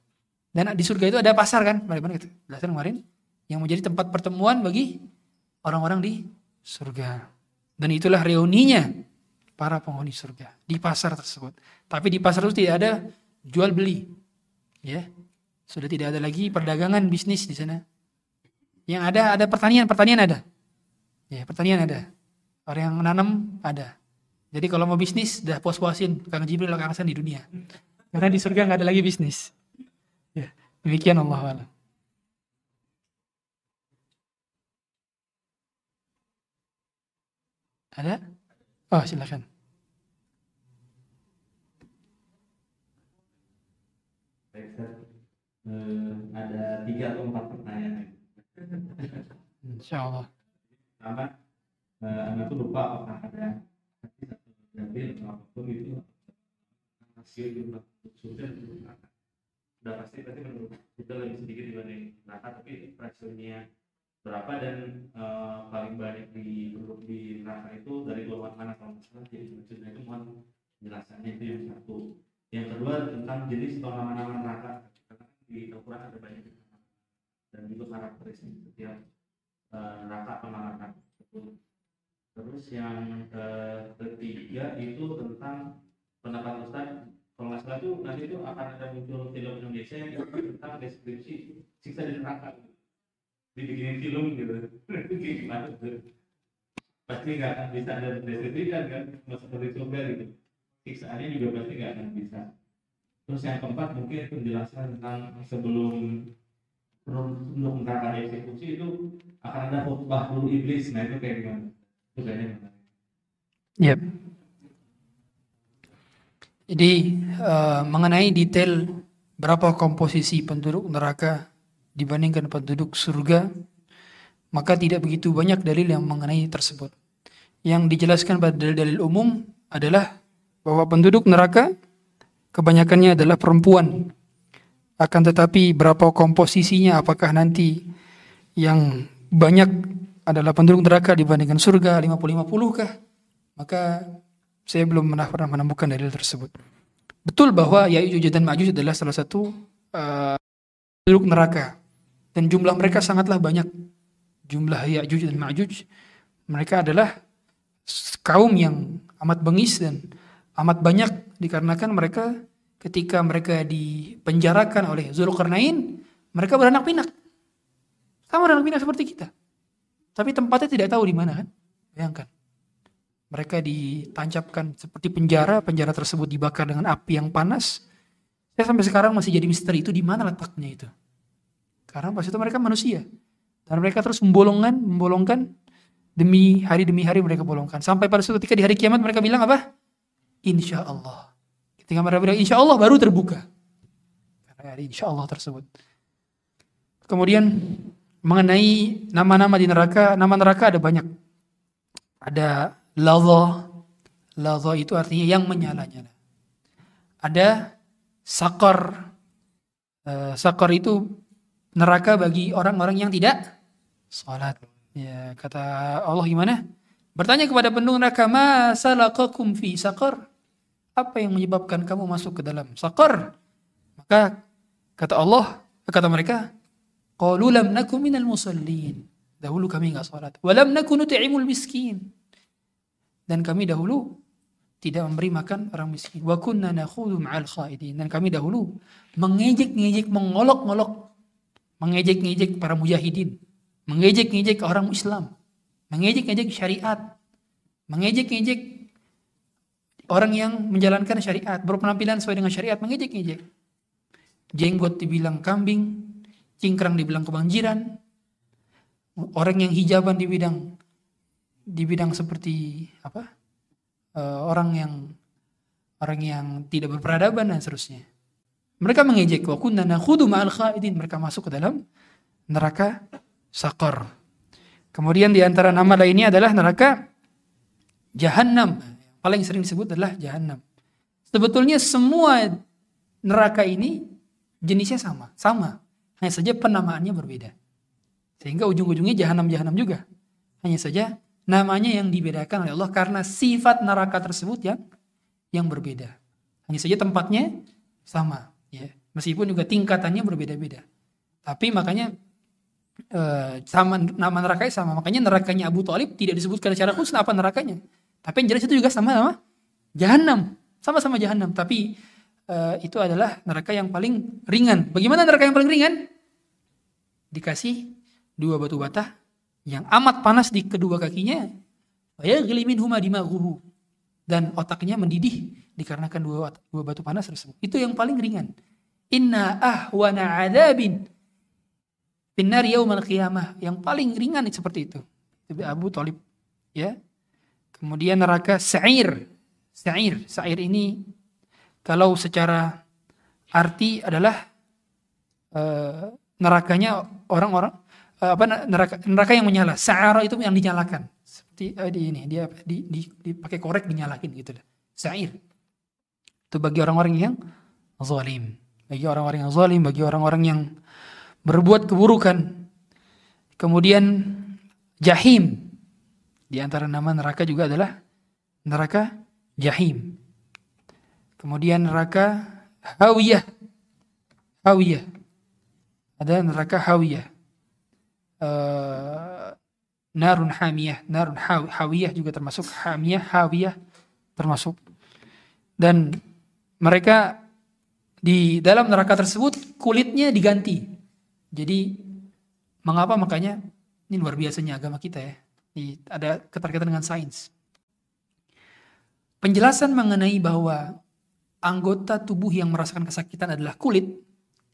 dan di surga itu ada pasar kan, bagaimana gitu? Belasan kemarin yang menjadi tempat pertemuan bagi orang-orang di surga. Dan itulah reuninya para penghuni surga di pasar tersebut. Tapi di pasar itu tidak ada jual beli. Ya. Sudah tidak ada lagi perdagangan bisnis di sana. Yang ada ada pertanian, pertanian ada. Ya, pertanian ada. Orang yang menanam ada. Jadi kalau mau bisnis, dah puas-puasin Kang Jibril Kang Hasan di dunia. Karena di surga nggak ada lagi bisnis. Ya, demikian Allah Allah. Ada? Oh, silakan. Baik, Ustaz. Eh, ada tiga atau empat pertanyaan. Insya Allah. Pertama, eh, Anda tuh lupa apakah ada hadis atau dalil atau apa pun itu rasio surga dan jumlah neraka. Udah pasti pasti menurut kita lebih sedikit dibanding neraka, tapi rasionya berapa dan eh, paling banyak di penduduk di neraka itu dari golongan mana kalau salah jadi maksudnya itu mohon penjelasannya itu yang satu. Yang kedua tentang jenis atau nama-nama neraka. Karena di Al-Quran ada banyak dan juga karakteristik setiap eh, neraka atau neraka. Terus yang eh, ketiga itu tentang pendapat Ustaz kalau nggak salah itu nanti itu akan ada muncul film Indonesia yang tentang deskripsi siksa di neraka. Dibikinin film gitu. Gimana tuh? Pasti nggak akan bisa ada deskripsikan kan nggak seperti surga gitu. Siksaannya juga pasti nggak akan bisa. Terus yang keempat mungkin penjelasan tentang sebelum sebelum neraka eksekusi itu akan ada khutbah dulu iblis. Nah itu kayak gimana? Itu kayaknya. Yep. Jadi eh, mengenai detail berapa komposisi penduduk neraka dibandingkan penduduk surga, maka tidak begitu banyak dalil yang mengenai tersebut. Yang dijelaskan pada dalil-dalil umum adalah bahwa penduduk neraka kebanyakannya adalah perempuan. Akan tetapi berapa komposisinya apakah nanti yang banyak adalah penduduk neraka dibandingkan surga 50-50 kah? Maka saya belum pernah menemukan dalil tersebut. Betul bahwa Ya'juj dan Ma'juj adalah salah satu uh, neraka dan jumlah mereka sangatlah banyak. Jumlah Ya'juj dan Ma'juj mereka adalah kaum yang amat bengis dan amat banyak dikarenakan mereka ketika mereka dipenjarakan oleh Zulkarnain, mereka beranak pinak. Sama beranak pinak seperti kita. Tapi tempatnya tidak tahu di mana kan? Bayangkan. Mereka ditancapkan seperti penjara, penjara tersebut dibakar dengan api yang panas. Saya sampai sekarang masih jadi misteri itu di mana letaknya itu. Karena pas itu mereka manusia. Dan mereka terus membolongkan, membolongkan demi hari demi hari mereka bolongkan. Sampai pada suatu ketika di hari kiamat mereka bilang apa? Insya Allah. Ketika mereka bilang insya Allah baru terbuka. Karena ada insya Allah tersebut. Kemudian mengenai nama-nama di neraka, nama neraka ada banyak. Ada ladha, ladha itu artinya yang menyala-nyala. Ada sakar, uh, sakar itu neraka bagi orang-orang yang tidak salat. Ya, kata Allah gimana? Bertanya kepada penduduk neraka, "Ma salakakum fi sakar?" Apa yang menyebabkan kamu masuk ke dalam sakar? Maka kata Allah, kata mereka, "Qalu lam nakum minal musallin." Dahulu kami enggak salat. Wa lam nakun nut'imul miskin. Dan kami dahulu tidak memberi makan orang miskin. Wa kunna nakhudhu ma'al khaidin. Dan kami dahulu mengejek-ngejek, mengolok-ngolok, mengejek-ngejek para mujahidin mengejek-ngejek orang Islam, mengejek-ngejek syariat, mengejek-ngejek orang yang menjalankan syariat, berpenampilan sesuai dengan syariat, mengejek-ngejek. Jenggot dibilang kambing, cingkrang dibilang kebanjiran, orang yang hijaban di bidang di bidang seperti apa? Uh, orang yang orang yang tidak berperadaban dan seterusnya. Mereka mengejek wa kunna ma'al khaidin. Mereka masuk ke dalam neraka Sakar. Kemudian di antara nama lainnya adalah neraka Jahannam. Paling sering disebut adalah Jahannam. Sebetulnya semua neraka ini jenisnya sama, sama. Hanya saja penamaannya berbeda. Sehingga ujung-ujungnya Jahannam-Jahannam juga. Hanya saja namanya yang dibedakan oleh Allah karena sifat neraka tersebut yang yang berbeda. Hanya saja tempatnya sama, ya. Meskipun juga tingkatannya berbeda-beda. Tapi makanya uh, sama nama nerakanya sama. Makanya nerakanya Abu Talib tidak disebutkan secara khusus apa nerakanya. Tapi yang jelas itu juga sama sama jahanam. Sama-sama jahanam. Tapi uh, itu adalah neraka yang paling ringan. Bagaimana neraka yang paling ringan? Dikasih dua batu bata yang amat panas di kedua kakinya. Ya gelimin huma dimaghuhu. dan otaknya mendidih dikarenakan dua dua batu panas tersebut. Itu yang paling ringan. Inna ahwana adabin Binar yaumal qiyamah. Yang paling ringan seperti itu. Abu Talib. Ya. Kemudian neraka sa'ir. Sa'ir. Sa'ir ini kalau secara arti adalah uh, nerakanya orang-orang apa neraka neraka yang menyala. Sa'ara itu yang dinyalakan. Seperti uh, di ini dia di, di, dipakai korek dinyalakin gitu Sa'ir. Itu bagi orang-orang yang zalim. Bagi orang-orang yang zalim, bagi orang-orang yang berbuat keburukan. Kemudian jahim. Di antara nama neraka juga adalah neraka jahim. Kemudian neraka hawiyah. Hawiyah. Ada neraka hawiyah. Uh, narun hamiyah, narun hawiyah juga termasuk hamiyah, hawiyah termasuk. Dan mereka di dalam neraka tersebut kulitnya diganti jadi mengapa makanya ini luar biasanya agama kita ya. Ini ada keterkaitan dengan sains. Penjelasan mengenai bahwa anggota tubuh yang merasakan kesakitan adalah kulit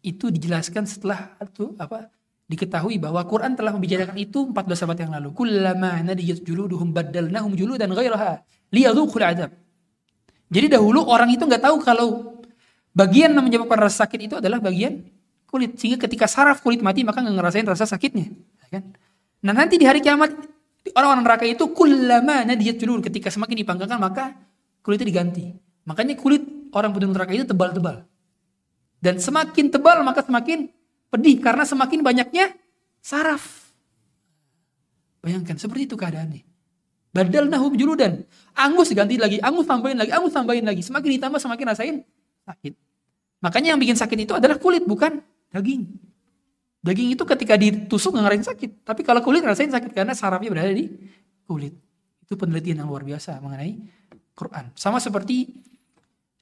itu dijelaskan setelah itu apa diketahui bahwa Quran telah membicarakan itu 14 abad yang lalu. Kullama nadiyat juluduhum baddalnahum juludan ghairaha liyadhuqul adab. Jadi dahulu orang itu nggak tahu kalau bagian yang menyebabkan rasa sakit itu adalah bagian kulit. Sehingga ketika saraf kulit mati maka nggak ngerasain rasa sakitnya ya kan? Nah nanti di hari kiamat orang-orang neraka itu kullama nadiyat julur ketika semakin dipanggangkan maka kulitnya diganti. Makanya kulit orang penduduk neraka itu tebal-tebal. Dan semakin tebal maka semakin pedih karena semakin banyaknya saraf bayangkan seperti itu keadaannya badal nahum juludan angus diganti lagi angus tambahin lagi angus tambahin lagi semakin ditambah semakin rasain sakit makanya yang bikin sakit itu adalah kulit bukan Daging. Daging itu ketika ditusuk nggak ngerasain sakit. Tapi kalau kulit ngerasain sakit karena sarafnya berada di kulit. Itu penelitian yang luar biasa mengenai Quran. Sama seperti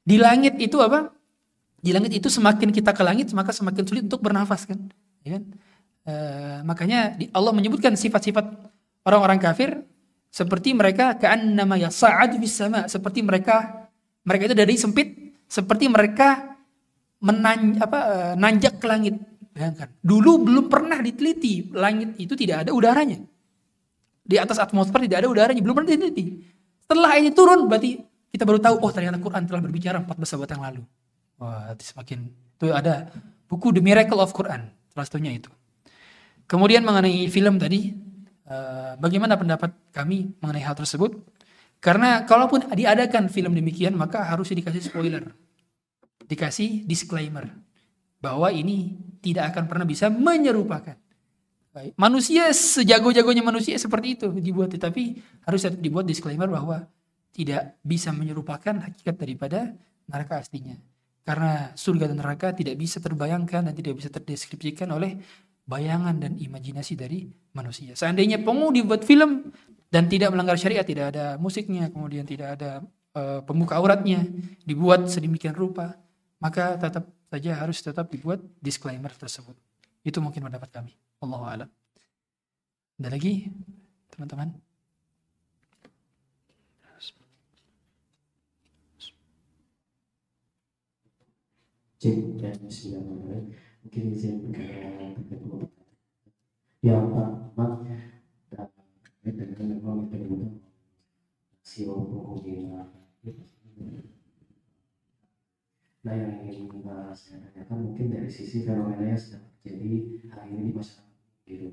di langit itu apa? Di langit itu semakin kita ke langit maka semakin sulit untuk bernafas kan. Ya kan? E, makanya Allah menyebutkan sifat-sifat orang-orang kafir seperti mereka nama ya saat sama seperti mereka mereka itu dari sempit seperti mereka menan apa eh, nanjak ke langit. Bayangkan. Dulu belum pernah diteliti langit itu tidak ada udaranya. Di atas atmosfer tidak ada udaranya, belum pernah diteliti. Setelah ini turun berarti kita baru tahu oh ternyata Quran telah berbicara 14 abad yang lalu. Wah, semakin itu ada buku The Miracle of Quran, salah satunya itu. Kemudian mengenai film tadi, uh, bagaimana pendapat kami mengenai hal tersebut? Karena kalaupun diadakan film demikian, maka harus dikasih spoiler dikasih disclaimer bahwa ini tidak akan pernah bisa menyerupakan. Manusia sejago-jagonya manusia seperti itu dibuat, tetapi harus dibuat disclaimer bahwa tidak bisa menyerupakan hakikat daripada neraka aslinya. Karena surga dan neraka tidak bisa terbayangkan dan tidak bisa terdeskripsikan oleh bayangan dan imajinasi dari manusia. Seandainya pengu dibuat film dan tidak melanggar syariat, tidak ada musiknya, kemudian tidak ada uh, pembuka auratnya, dibuat sedemikian rupa, maka tetap saja harus tetap dibuat disclaimer tersebut. Itu mungkin pendapat kami. Allah alam. Ada lagi teman-teman? Cek dan bismillahirrahmanirrahim. Mungkin bisa berkata yang pertama dengan memang itu si hukumnya Nah yang ingin saya tanyakan mungkin dari sisi fenomena yang sedang terjadi hari ini di masyarakat gitu.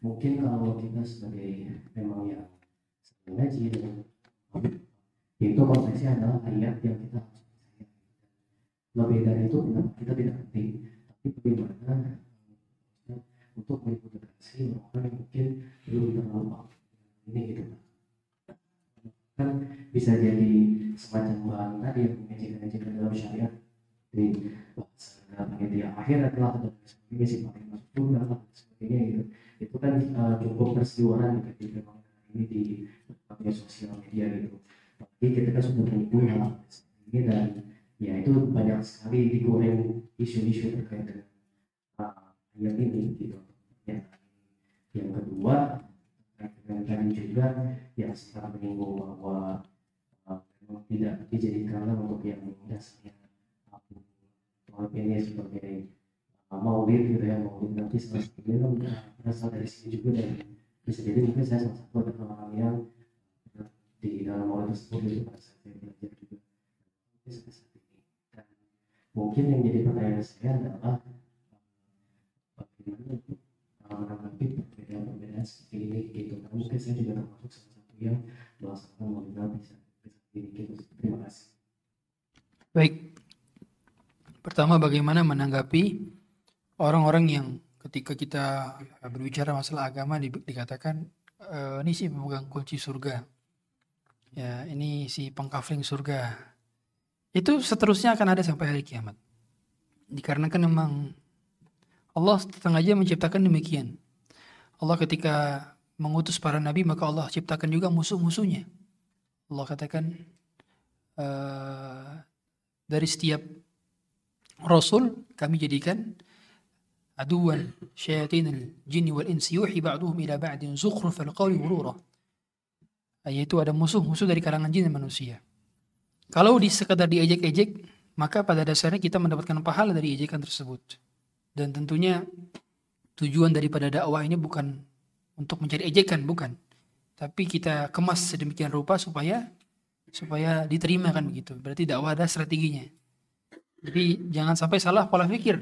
Mungkin kalau kita sebagai memang yang ngaji dengan itu konteksnya adalah ayat yang kita harus Lebih dari itu kita tidak ngerti, tapi bagaimana untuk mengikuti orang-orang yang mungkin belum terlalu ini gitu kan bisa jadi semacam bahan tadi yang mengajikan dalam syariat. Di panitia akhir adalah dan sebagainya sih pakai masuk surga dan sebagainya gitu. Itu kan uh, cukup berseliweran ketika ini di media sosial media gitu. Tapi kita kan sudah ya itu banyak sekali digoreng isu-isu terkait dengan uh, ini gitu. Ya yang kedua dengan tadi juga yang sekarang menyinggung bahwa uh, tidak dijadikanlah untuk yang dasarnya aku Tuhan ini sebagai uh, maulid gitu ya maulid nanti salah satunya kan uh, berasal dari sini juga dan bisa jadi mungkin saya salah satu adalah orang yang uh, di dalam maulid tersebut itu saat saya belajar juga Mungkin sampai saat ini dan mungkin yang jadi pertanyaan saya adalah bagaimana menanggapi perbedaan-perbedaan seperti ini gitu karena mungkin saya juga termasuk salah satu yang melaksanakan saat saat ini gitu terima kasih Baik. Pertama bagaimana menanggapi orang-orang yang ketika kita berbicara masalah agama di- dikatakan "Eh, ini sih memegang kunci surga. Ya, ini si pengkafling surga. Itu seterusnya akan ada sampai hari kiamat. Dikarenakan memang Allah sengaja menciptakan demikian. Allah ketika mengutus para nabi maka Allah ciptakan juga musuh-musuhnya. Allah katakan eh, dari setiap rasul kami jadikan aduan syayatin jin wal insi yuhi ba'duhum ila ba'din zukhrufal qawli ghurura yaitu ada musuh-musuh dari kalangan jin dan manusia kalau di sekadar diejek-ejek maka pada dasarnya kita mendapatkan pahala dari ejekan tersebut dan tentunya tujuan daripada dakwah ini bukan untuk mencari ejekan bukan tapi kita kemas sedemikian rupa supaya supaya diterima kan begitu. Berarti dakwah ada strateginya. Jadi jangan sampai salah pola pikir.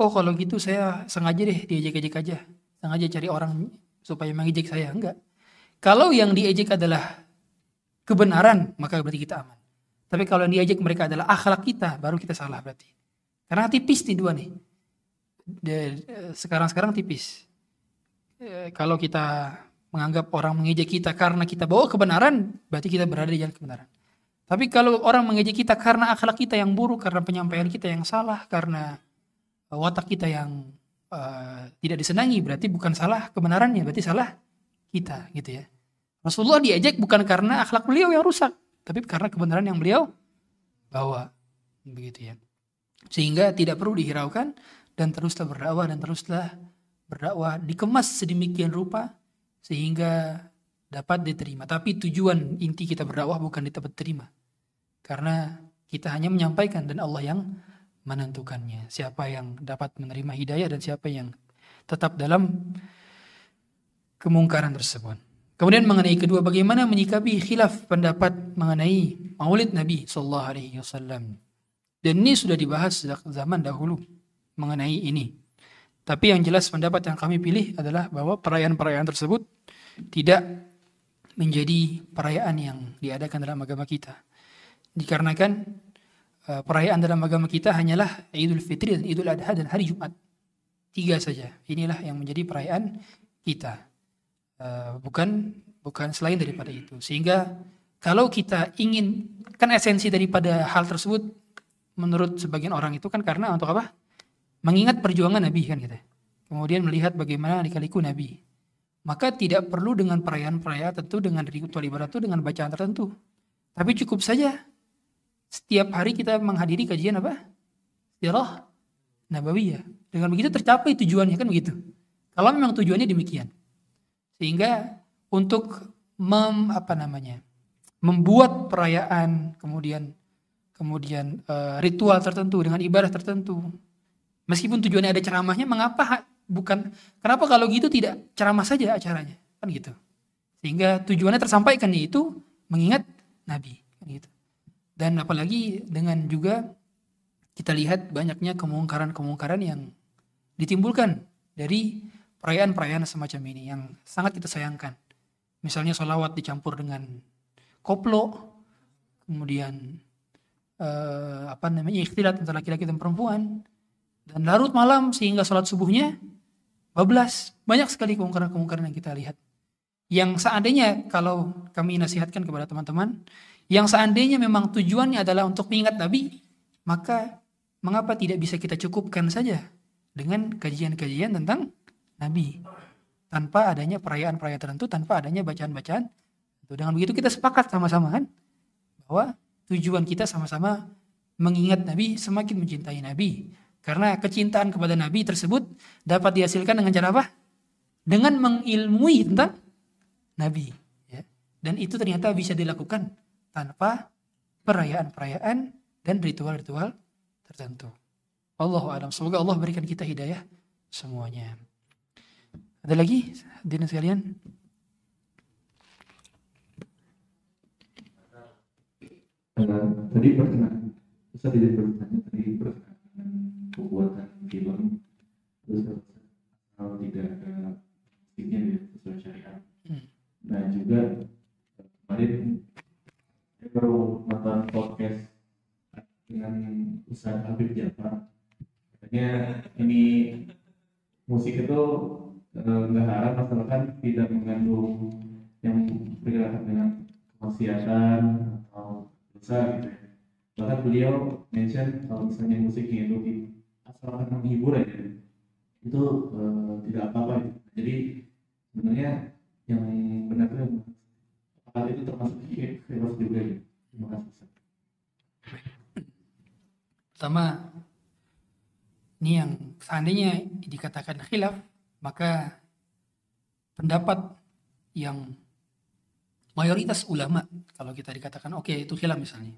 Oh kalau gitu saya sengaja deh diejek-ejek aja. Sengaja cari orang supaya mengejek saya. Enggak. Kalau yang diejek adalah kebenaran, maka berarti kita aman. Tapi kalau yang diejek mereka adalah akhlak kita, baru kita salah berarti. Karena tipis nih dua nih. Sekarang-sekarang tipis. Eh, Kalau kita menganggap orang mengejek kita karena kita bawa kebenaran, berarti kita berada di jalan kebenaran. Tapi kalau orang mengejek kita karena akhlak kita yang buruk, karena penyampaian kita yang salah, karena watak kita yang uh, tidak disenangi, berarti bukan salah kebenarannya, berarti salah kita gitu ya. Rasulullah diejek bukan karena akhlak beliau yang rusak, tapi karena kebenaran yang beliau bawa. Begitu ya. Sehingga tidak perlu dihiraukan dan teruslah berdakwah dan teruslah berdakwah dikemas sedemikian rupa sehingga dapat diterima. Tapi tujuan inti kita berdakwah bukan diterima. Karena kita hanya menyampaikan dan Allah yang menentukannya. Siapa yang dapat menerima hidayah dan siapa yang tetap dalam kemungkaran tersebut. Kemudian mengenai kedua bagaimana menyikapi khilaf pendapat mengenai Maulid Nabi sallallahu alaihi wasallam. Dan ini sudah dibahas sejak zaman dahulu mengenai ini. Tapi yang jelas pendapat yang kami pilih adalah bahwa perayaan-perayaan tersebut tidak menjadi perayaan yang diadakan dalam agama kita. Dikarenakan eh, perayaan dalam agama kita hanyalah Idul Fitri dan Idul Adha dan hari Jumat. Tiga saja. Inilah yang menjadi perayaan kita. Eh, bukan bukan selain daripada itu. Sehingga kalau kita ingin kan esensi daripada hal tersebut menurut sebagian orang itu kan karena untuk apa? Mengingat perjuangan Nabi kan gitu. Kemudian melihat bagaimana dikaliku Nabi. Maka tidak perlu dengan perayaan-perayaan tentu dengan ritual ibadat itu dengan bacaan tertentu. Tapi cukup saja setiap hari kita menghadiri kajian apa? Sirah Nabawiyah. Dengan begitu tercapai tujuannya kan begitu. Kalau memang tujuannya demikian. Sehingga untuk mem, apa namanya? membuat perayaan kemudian kemudian eh, ritual tertentu dengan ibadah tertentu. Meskipun tujuannya ada ceramahnya, mengapa bukan kenapa kalau gitu tidak ceramah saja acaranya? Kan gitu. Sehingga tujuannya tersampaikan yaitu mengingat Nabi, kan gitu. Dan apalagi dengan juga kita lihat banyaknya kemungkaran-kemungkaran yang ditimbulkan dari perayaan-perayaan semacam ini yang sangat kita sayangkan. Misalnya sholawat dicampur dengan koplo, kemudian eh, apa namanya ikhtilat antara laki-laki dan perempuan, dan larut malam sehingga sholat subuhnya bablas. Banyak sekali kemungkaran-kemungkaran yang kita lihat. Yang seandainya kalau kami nasihatkan kepada teman-teman, yang seandainya memang tujuannya adalah untuk mengingat Nabi, maka mengapa tidak bisa kita cukupkan saja dengan kajian-kajian tentang Nabi tanpa adanya perayaan-perayaan tertentu, tanpa adanya bacaan-bacaan. Dengan begitu kita sepakat sama-sama kan bahwa tujuan kita sama-sama mengingat Nabi, semakin mencintai Nabi. Karena kecintaan kepada Nabi tersebut dapat dihasilkan dengan cara apa? Dengan mengilmui tentang Nabi. Ya. Dan itu ternyata bisa dilakukan tanpa perayaan-perayaan dan ritual-ritual tertentu. Allah alam. Semoga Allah berikan kita hidayah semuanya. Ada lagi hadirin sekalian? Tadi perkenaan Ustaz tidak bertanya tadi perkenaan pembuatan film terus kalau tidak ada musiknya ya sesuai syariat Hmm. nah juga eh, kemarin saya baru nonton podcast dengan Ustaz Habib Jafar katanya ini musik itu eh, haram asalkan tidak mengandung yang berkaitan dengan kemaksiatan atau dosa gitu ya. Bahkan beliau mention kalau misalnya musiknya itu asalkan menghibur aja itu eh, tidak apa-apa gitu. Jadi sebenarnya yang benar itu apakah itu termasuk khilaf juga ya. Terima kasih. Pertama, ini yang seandainya dikatakan khilaf, maka pendapat yang mayoritas ulama, kalau kita dikatakan oke itu khilaf misalnya,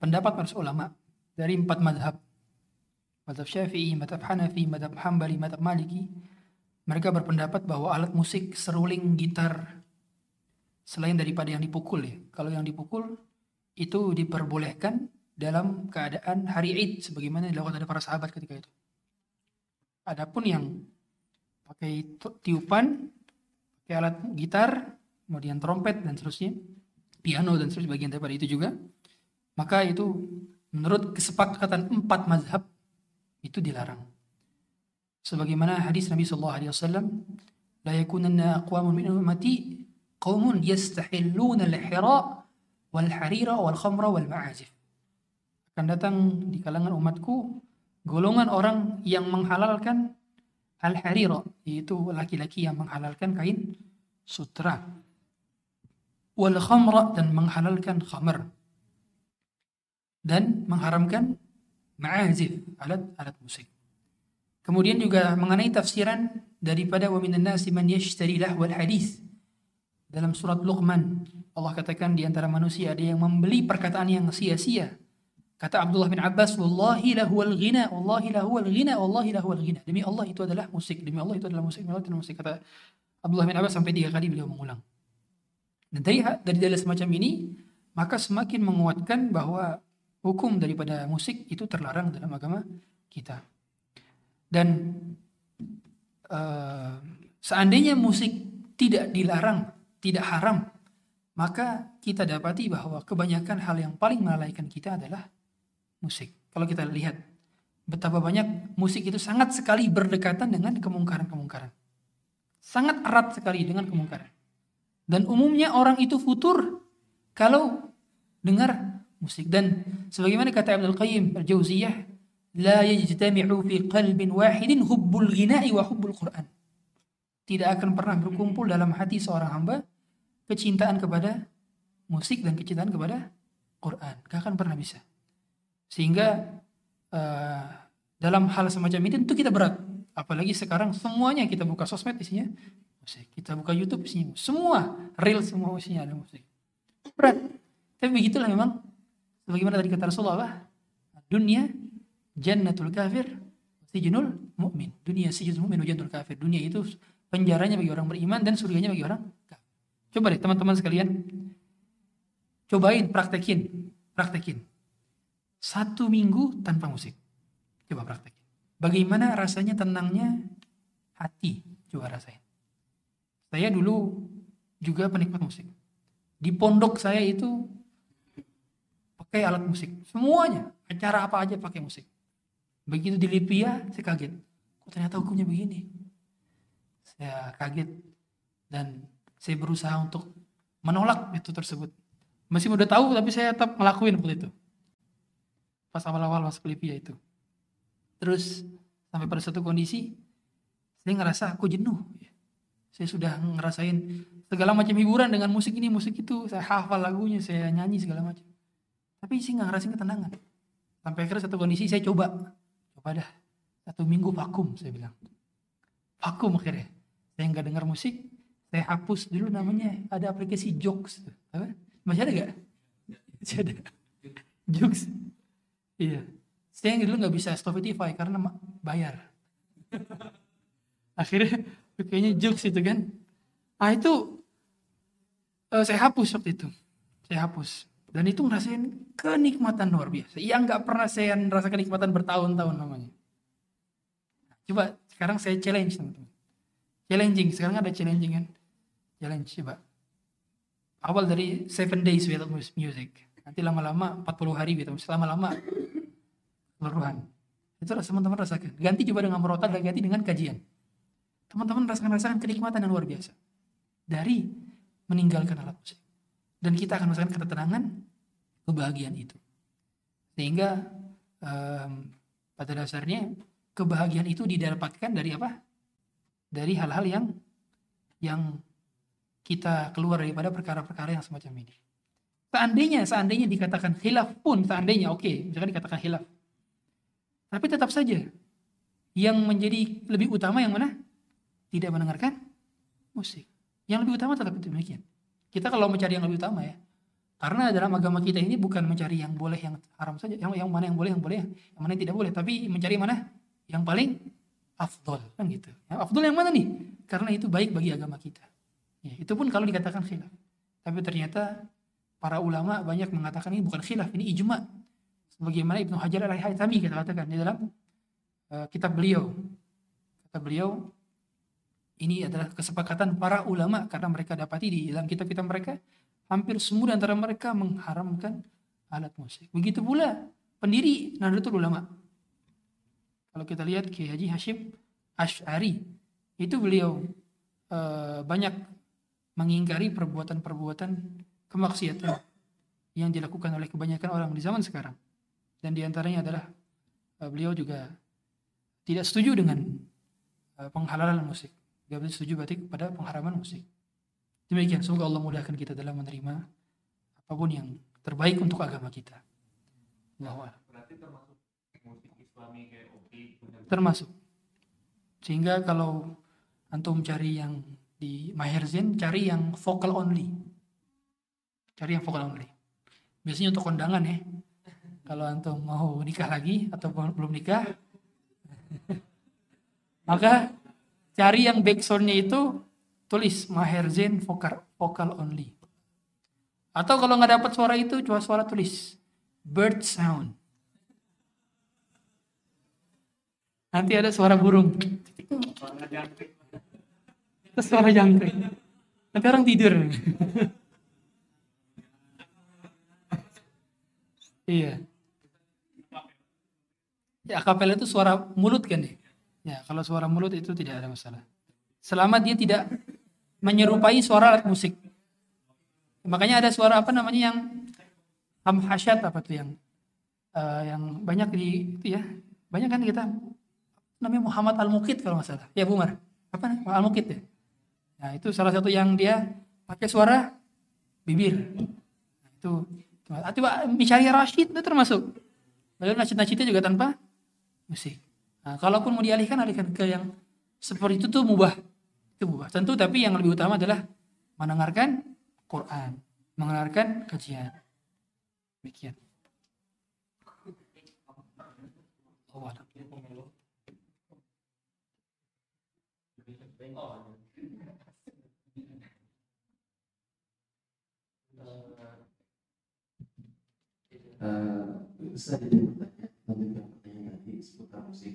pendapat para ulama dari empat madhab, madhab syafi'i, madhab hanafi, madhab hambali, madhab maliki, mereka berpendapat bahwa alat musik seruling gitar selain daripada yang dipukul ya. Kalau yang dipukul itu diperbolehkan dalam keadaan hari Id sebagaimana dilakukan oleh para sahabat ketika itu. Adapun yang pakai tu- tiupan, pakai alat gitar, kemudian trompet dan seterusnya, piano dan seterusnya bagian daripada itu juga, maka itu menurut kesepakatan empat mazhab itu dilarang. Sebagaimana hadis Nabi Shallallahu Alaihi Wasallam, لا يكونن أقوام من أمتي قوم يستحلون الحراء والحرير والخمر والمعازف akan datang di kalangan umatku golongan orang yang menghalalkan al-harira yaitu laki-laki yang menghalalkan kain sutra. Wal khamra dan menghalalkan khamr. Dan mengharamkan ma'azif alat-alat musik. Kemudian juga mengenai tafsiran daripada wa minan nasi man yashtari lahwal hadis dalam surat Luqman Allah katakan di antara manusia ada yang membeli perkataan yang sia-sia Kata Abdullah bin Abbas, Wallahi lahuwal ghina, Wallahi lahuwal ghina, Wallahi lahuwal ghina. Demi Allah itu adalah musik, demi Allah itu adalah musik, demi Allah itu adalah musik. Kata Abdullah bin Abbas sampai tiga kali beliau mengulang. Dan dari, dari dalil semacam ini, maka semakin menguatkan bahwa hukum daripada musik itu terlarang dalam agama kita. Dan eh, seandainya musik tidak dilarang, tidak haram, maka kita dapati bahwa kebanyakan hal yang paling melalaikan kita adalah musik. Kalau kita lihat betapa banyak musik itu sangat sekali berdekatan dengan kemungkaran-kemungkaran. Sangat erat sekali dengan kemungkaran. Dan umumnya orang itu futur kalau dengar musik. Dan sebagaimana kata Ibnu Qayyim Al-Jauziyah, la yajtami'u qalbin wahidin hubbul ghina'i wa hubbul Qur'an. Tidak akan pernah berkumpul dalam hati seorang hamba kecintaan kepada musik dan kecintaan kepada Quran. Gak akan pernah bisa. Sehingga eh, dalam hal semacam ini tentu kita berat. Apalagi sekarang semuanya kita buka sosmed isinya musik. Kita buka YouTube isinya. Semua real semua isinya ada musik. Berat. Tapi begitulah memang. Sebagaimana tadi kata Rasulullah? Dunia jannatul kafir sijnul mu'min. Dunia sijnul mu'min wa jannatul kafir. Dunia itu penjaranya bagi orang beriman dan surganya bagi orang kafir. Coba deh teman-teman sekalian. Cobain praktekin. Praktekin. Satu minggu tanpa musik. Coba praktekin. Bagaimana rasanya tenangnya hati. Coba rasain. Saya dulu juga penikmat musik. Di pondok saya itu pakai alat musik. Semuanya. Acara apa aja pakai musik. Begitu di Lipia, saya kaget. Kok ternyata hukumnya begini. Saya kaget. Dan saya berusaha untuk menolak itu tersebut. Masih udah tahu tapi saya tetap ngelakuin seperti itu. Pas awal-awal masuk Lipia itu. Terus sampai pada satu kondisi saya ngerasa aku jenuh. Saya sudah ngerasain segala macam hiburan dengan musik ini, musik itu. Saya hafal lagunya, saya nyanyi segala macam. Tapi sih nggak ngerasain ketenangan. Sampai akhirnya satu kondisi saya coba. Coba dah. Satu minggu vakum saya bilang. Vakum akhirnya. Saya nggak dengar musik. Saya hapus dulu namanya. Ada aplikasi jokes. Apa? Masih ada gak? Masih ada. Jux. Iya. Saya yang dulu nggak bisa Spotify karena bayar. Akhirnya kayaknya Jux itu kan. Ah itu eh, saya hapus waktu itu. Saya hapus. Dan itu ngerasain kenikmatan luar biasa. Yang nggak pernah saya rasakan kenikmatan bertahun-tahun namanya. Coba sekarang saya challenge teman-teman. Challenging. Sekarang ada challenging kan. Challenge coba. Awal dari 7 days without mus- music. Nanti lama-lama 40 hari without music. Lama-lama keseluruhan. Itu teman-teman rasakan. Ganti coba dengan merotal dan ganti dengan kajian. Teman-teman rasakan-rasakan kenikmatan yang luar biasa. Dari meninggalkan alat musik. Dan kita akan merasakan ketenangan, kebahagiaan itu. Sehingga em, pada dasarnya kebahagiaan itu didapatkan dari apa? Dari hal-hal yang yang kita keluar daripada perkara-perkara yang semacam ini. Seandainya, seandainya dikatakan khilaf pun, seandainya oke, misalkan dikatakan khilaf. Tapi tetap saja yang menjadi lebih utama yang mana? Tidak mendengarkan musik. Yang lebih utama tetap demikian. Kita kalau mencari yang lebih utama ya. Karena dalam agama kita ini bukan mencari yang boleh yang haram saja, yang yang mana yang boleh yang boleh, yang mana yang tidak boleh, tapi mencari mana yang paling afdol kan gitu. Yang afdol yang mana nih? Karena itu baik bagi agama kita. Ya, itu pun kalau dikatakan khilaf. Tapi ternyata para ulama banyak mengatakan ini bukan khilaf, ini ijma. Sebagaimana Ibnu Hajar al-Haytami kita katakan di dalam eh, kitab beliau. Kata beliau ini adalah kesepakatan para ulama karena mereka dapati di dalam kitab-kitab mereka hampir semua antara mereka mengharamkan alat musik. Begitu pula pendiri Nahdlatul Ulama. Kalau kita lihat Kiai Haji Hashim Ash'ari itu beliau eh, banyak mengingkari perbuatan-perbuatan kemaksiatan yang dilakukan oleh kebanyakan orang di zaman sekarang. Dan di antaranya adalah eh, beliau juga tidak setuju dengan eh, penghalalan musik. Dia setuju berarti kepada pengharaman musik. Demikian, semoga Allah mudahkan kita dalam menerima apa pun yang terbaik untuk agama kita. A'lam. Berarti termasuk musik Islami kayak opi. Termasuk. Sehingga kalau antum cari yang di Maherzen, cari yang vocal only. Cari yang vocal only. Biasanya untuk kondangan ya. Kalau antum mau nikah lagi atau belum nikah, maka cari yang backsoundnya itu tulis Maherzen vocal, vocal only. Atau kalau nggak dapat suara itu, cuma suara tulis bird sound. Nanti ada suara burung. Suara jangkrik. Nanti orang tidur. iya. Ya, akapela itu suara mulut kan ya? Ya, kalau suara mulut itu tidak ada masalah. Selama dia tidak menyerupai suara alat musik. Makanya ada suara apa namanya yang hamhasyat apa tuh yang eh, yang banyak di itu ya. Banyak kan kita namanya Muhammad Al-Muqid kalau nggak salah. Ya Bu Umar. Apa nih? Al-Muqid ya. Nah, itu salah satu yang dia pakai suara bibir. Nah, itu Atau Micari Rashid itu termasuk. Lalu nacit-nacitnya juga tanpa musik. Nah, kalaupun mau dialihkan, alihkan ke yang seperti itu tuh mubah. Itu mubah. Tentu tapi yang lebih utama adalah mendengarkan Quran, mendengarkan kajian. Demikian. A'lam. Eh, Ustaz jadi bertanya seputar musik.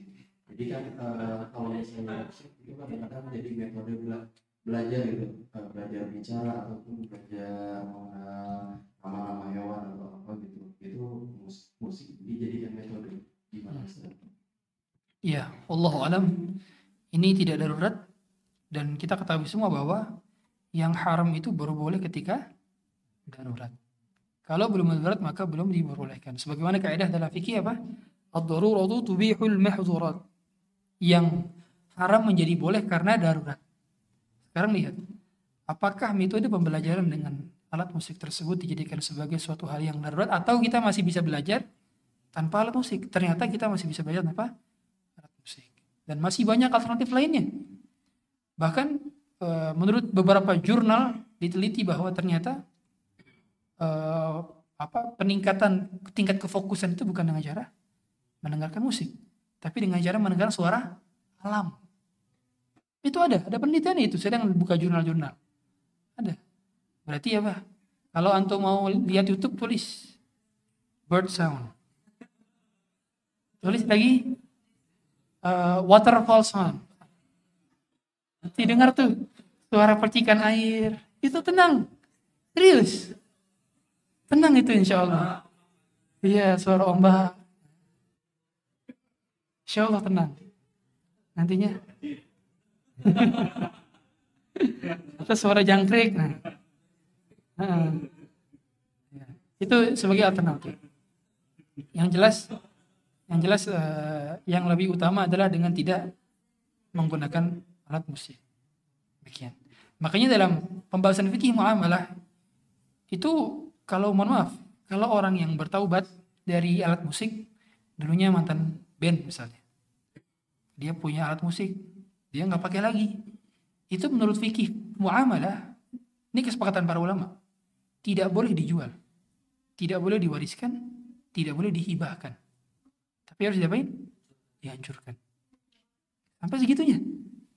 Jadi kan eh, kalau misalnya musik itu kadang-kadang jadi metode bela- belajar gitu, Eh, belajar bicara ataupun belajar mengenal nama-nama hewan atau apa gitu. Itu mus- musik dijadikan metode gimana Ustaz? Ya, Allah alam. Ini tidak darurat dan kita ketahui semua bahwa yang haram itu baru boleh ketika darurat. Kalau belum darurat maka belum diperbolehkan. Sebagaimana kaidah dalam fikih apa? Ad-daruratu tubihul mahzurat. Yang haram menjadi boleh karena darurat. Sekarang lihat, apakah metode pembelajaran dengan alat musik tersebut dijadikan sebagai suatu hal yang darurat atau kita masih bisa belajar tanpa alat musik? Ternyata kita masih bisa belajar tanpa alat musik. Dan masih banyak alternatif lainnya. Bahkan eh, menurut beberapa jurnal diteliti bahwa ternyata eh, apa peningkatan tingkat kefokusan itu bukan dengan cara mendengarkan musik, tapi dengan cara mendengar suara alam. Itu ada, ada penelitian itu. Sedang buka jurnal-jurnal. Ada. Berarti apa? Kalau antum mau lihat YouTube tulis bird sound. Tulis lagi uh, waterfall sound. Nanti dengar tuh suara percikan air. Itu tenang. Serius. Tenang itu insya Allah. Iya, suara ombak. Insya Allah tenang. Nantinya. Atau suara jangkrik. Nah. Nah. Ya. Itu sebagai alternatif. Yang jelas, yang jelas uh, yang lebih utama adalah dengan tidak menggunakan alat musik. Demikian. Makanya dalam pembahasan fikih muamalah itu kalau mohon maaf, kalau orang yang bertaubat dari alat musik, dulunya mantan band misalnya, dia punya alat musik, dia nggak pakai lagi. Itu menurut fikih muamalah, ini kesepakatan para ulama, tidak boleh dijual, tidak boleh diwariskan, tidak boleh dihibahkan. Tapi harus diapain? Dihancurkan. Sampai segitunya.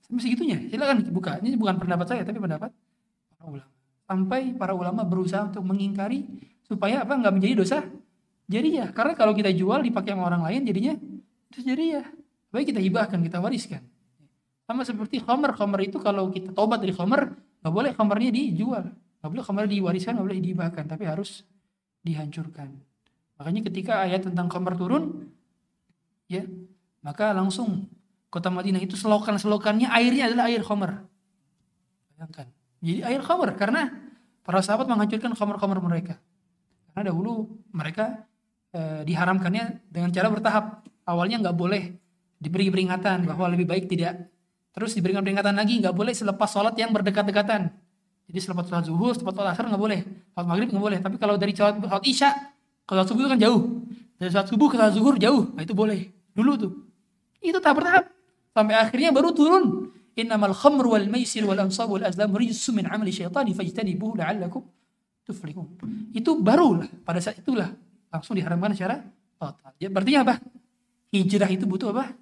Sampai segitunya. Silakan buka. Ini bukan pendapat saya, tapi pendapat para ulama. Sampai para ulama berusaha untuk mengingkari supaya apa nggak menjadi dosa jadi ya karena kalau kita jual dipakai sama orang lain jadinya itu jadi ya baik kita hibahkan kita wariskan. Sama seperti khamar khamar itu kalau kita tobat dari khamar nggak boleh khamarnya dijual. Nggak boleh khamar diwariskan nggak boleh dihibahkan tapi harus dihancurkan. Makanya ketika ayat tentang khamar turun ya maka langsung kota Madinah itu selokan selokannya airnya adalah air khamar bayangkan. Jadi air khamar karena para sahabat menghancurkan khamar-khamar mereka. Karena dahulu mereka e, diharamkannya dengan cara bertahap. Awalnya nggak boleh diberi peringatan bahwa lebih baik tidak. Terus diberikan peringatan lagi nggak boleh selepas sholat yang berdekat-dekatan. Jadi selepas sholat zuhur, selepas sholat asar nggak boleh. Sholat maghrib nggak boleh. Tapi kalau dari sholat, sholat isya, kalau sholat subuh itu kan jauh. Dari sholat subuh ke sholat zuhur jauh. Nah itu boleh. Dulu tuh. Itu tahap bertahap. Sampai akhirnya baru turun. Innamal khamr wal maisir wal ansab wal azlam rijsu min amali syaitani fajtanibuhu la'allakum tuflihun. Itu baru lah pada saat itulah langsung diharamkan secara total. Ya, berarti apa? Hijrah itu butuh apa?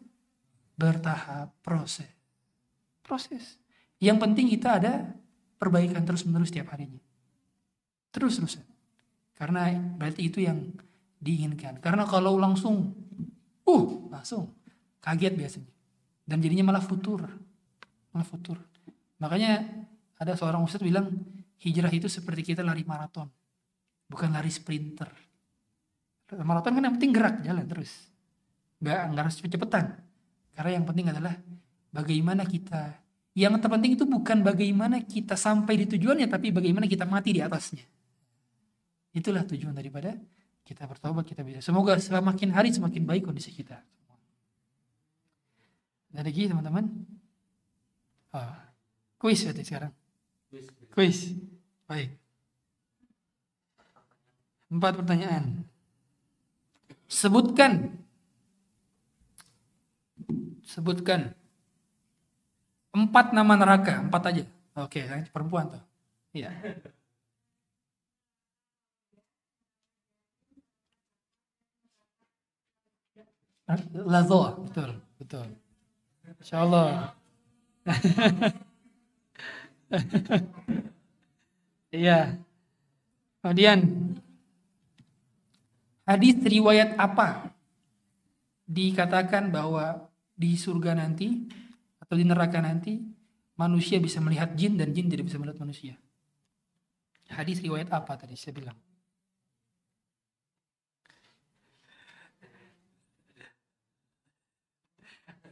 Bertahap, proses. Proses. Yang penting kita ada perbaikan terus-menerus setiap harinya. Terus-terusan. Karena berarti itu yang diinginkan. Karena kalau langsung, uh, langsung kaget biasanya. Dan jadinya malah futur. Malah futur. Makanya ada seorang ustadz bilang, hijrah itu seperti kita lari maraton, bukan lari sprinter. Maraton kan yang penting gerak jalan terus, nggak nggak harus cepet-cepetan. Karena yang penting adalah bagaimana kita. Yang terpenting itu bukan bagaimana kita sampai di tujuannya, tapi bagaimana kita mati di atasnya. Itulah tujuan daripada kita bertobat, kita bisa. Semoga semakin hari semakin baik kondisi kita. Dan lagi teman-teman, oh, kuis berarti sekarang. Kuis. Baik. Empat pertanyaan. Sebutkan. Sebutkan. Empat nama neraka. Empat aja. Oke, perempuan tuh. Iya. Lazo, betul, betul. Insya Allah. Iya. Kemudian hadis riwayat apa dikatakan bahwa di surga nanti atau di neraka nanti manusia bisa melihat jin dan jin tidak bisa melihat manusia. Hadis riwayat apa tadi saya bilang?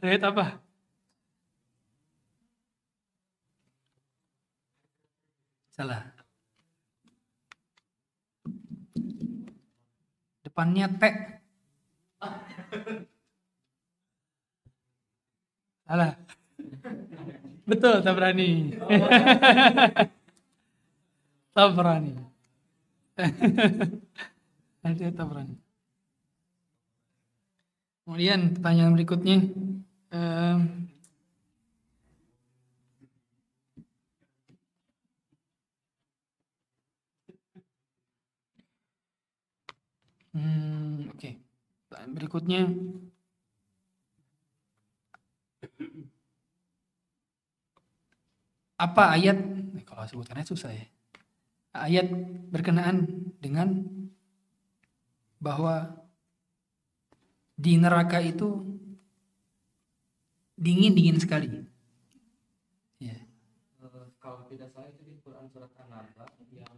Riwayat apa? Salah. Depannya T. Salah. Betul, tak berani. tak berani. Nanti tak berani. Kemudian pertanyaan berikutnya. Um, Hmm, oke. Berikutnya apa ayat eh, kalau sebutkannya susah ya. Ayat berkenaan dengan bahwa di neraka itu dingin-dingin sekali. Ya. Eh, kalau tidak salah itu di Quran surat An-Naba yang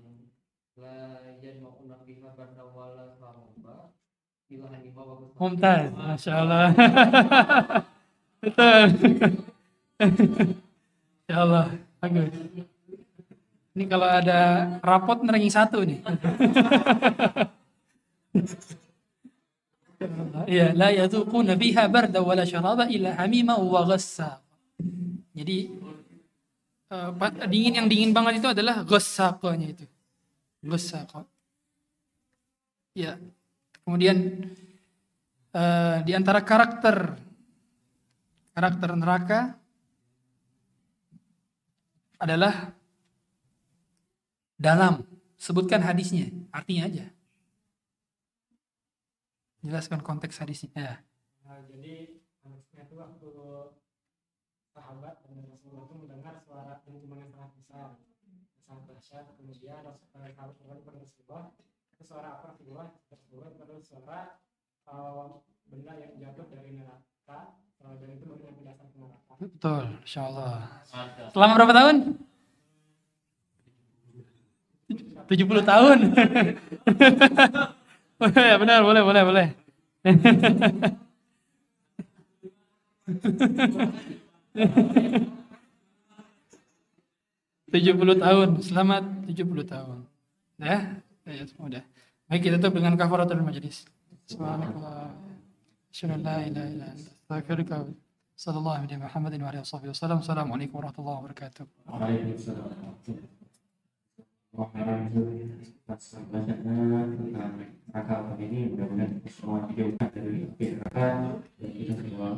la yajma'una fiha barda wala saraba ila hanima wa. Mumtaz, masya Allah. Betul. Masya Allah, bagus. Ini kalau ada rapot nerangi satu nih. Iya, la yadhuquna fiha barda wala syaraba illa hamima wa ghassa. Jadi pa- dingin yang dingin banget itu adalah ghassaqanya itu. Ghassaqa. Ya. Kemudian eh, di antara karakter karakter neraka adalah dalam. Sebutkan hadisnya, artinya aja. Jelaskan konteks hadisnya. Ya. Nah, jadi anaknya itu waktu sahabat dan Rasulullah itu mendengar suara dentuman yang sangat besar, sangat dahsyat. Kemudian Rasulullah kepada Rasulullah, itu suara apa Rasulullah? Rasulullah itu suara uh, benda yang jatuh dari neraka Betul, insya Allah. Selama berapa tahun? 70 tahun. ya benar, boleh, boleh, boleh. Tujuh puluh tahun, selamat tujuh puluh tahun. Ya, ya sudah. Baik kita tutup dengan kafaratul majlis. Subhanallah. Asyhadu an la ilaha illa anta astaghfiruka wa Sallallahu alaihi Muhammadin wa alihi wasallam. Assalamualaikum warahmatullahi wabarakatuh. Waalaikumsalam warahmatullahi wabarakatuh. atas bacanya tentang neraka ini mudah-mudahan semua dijauhkan dari api neraka dan kita semua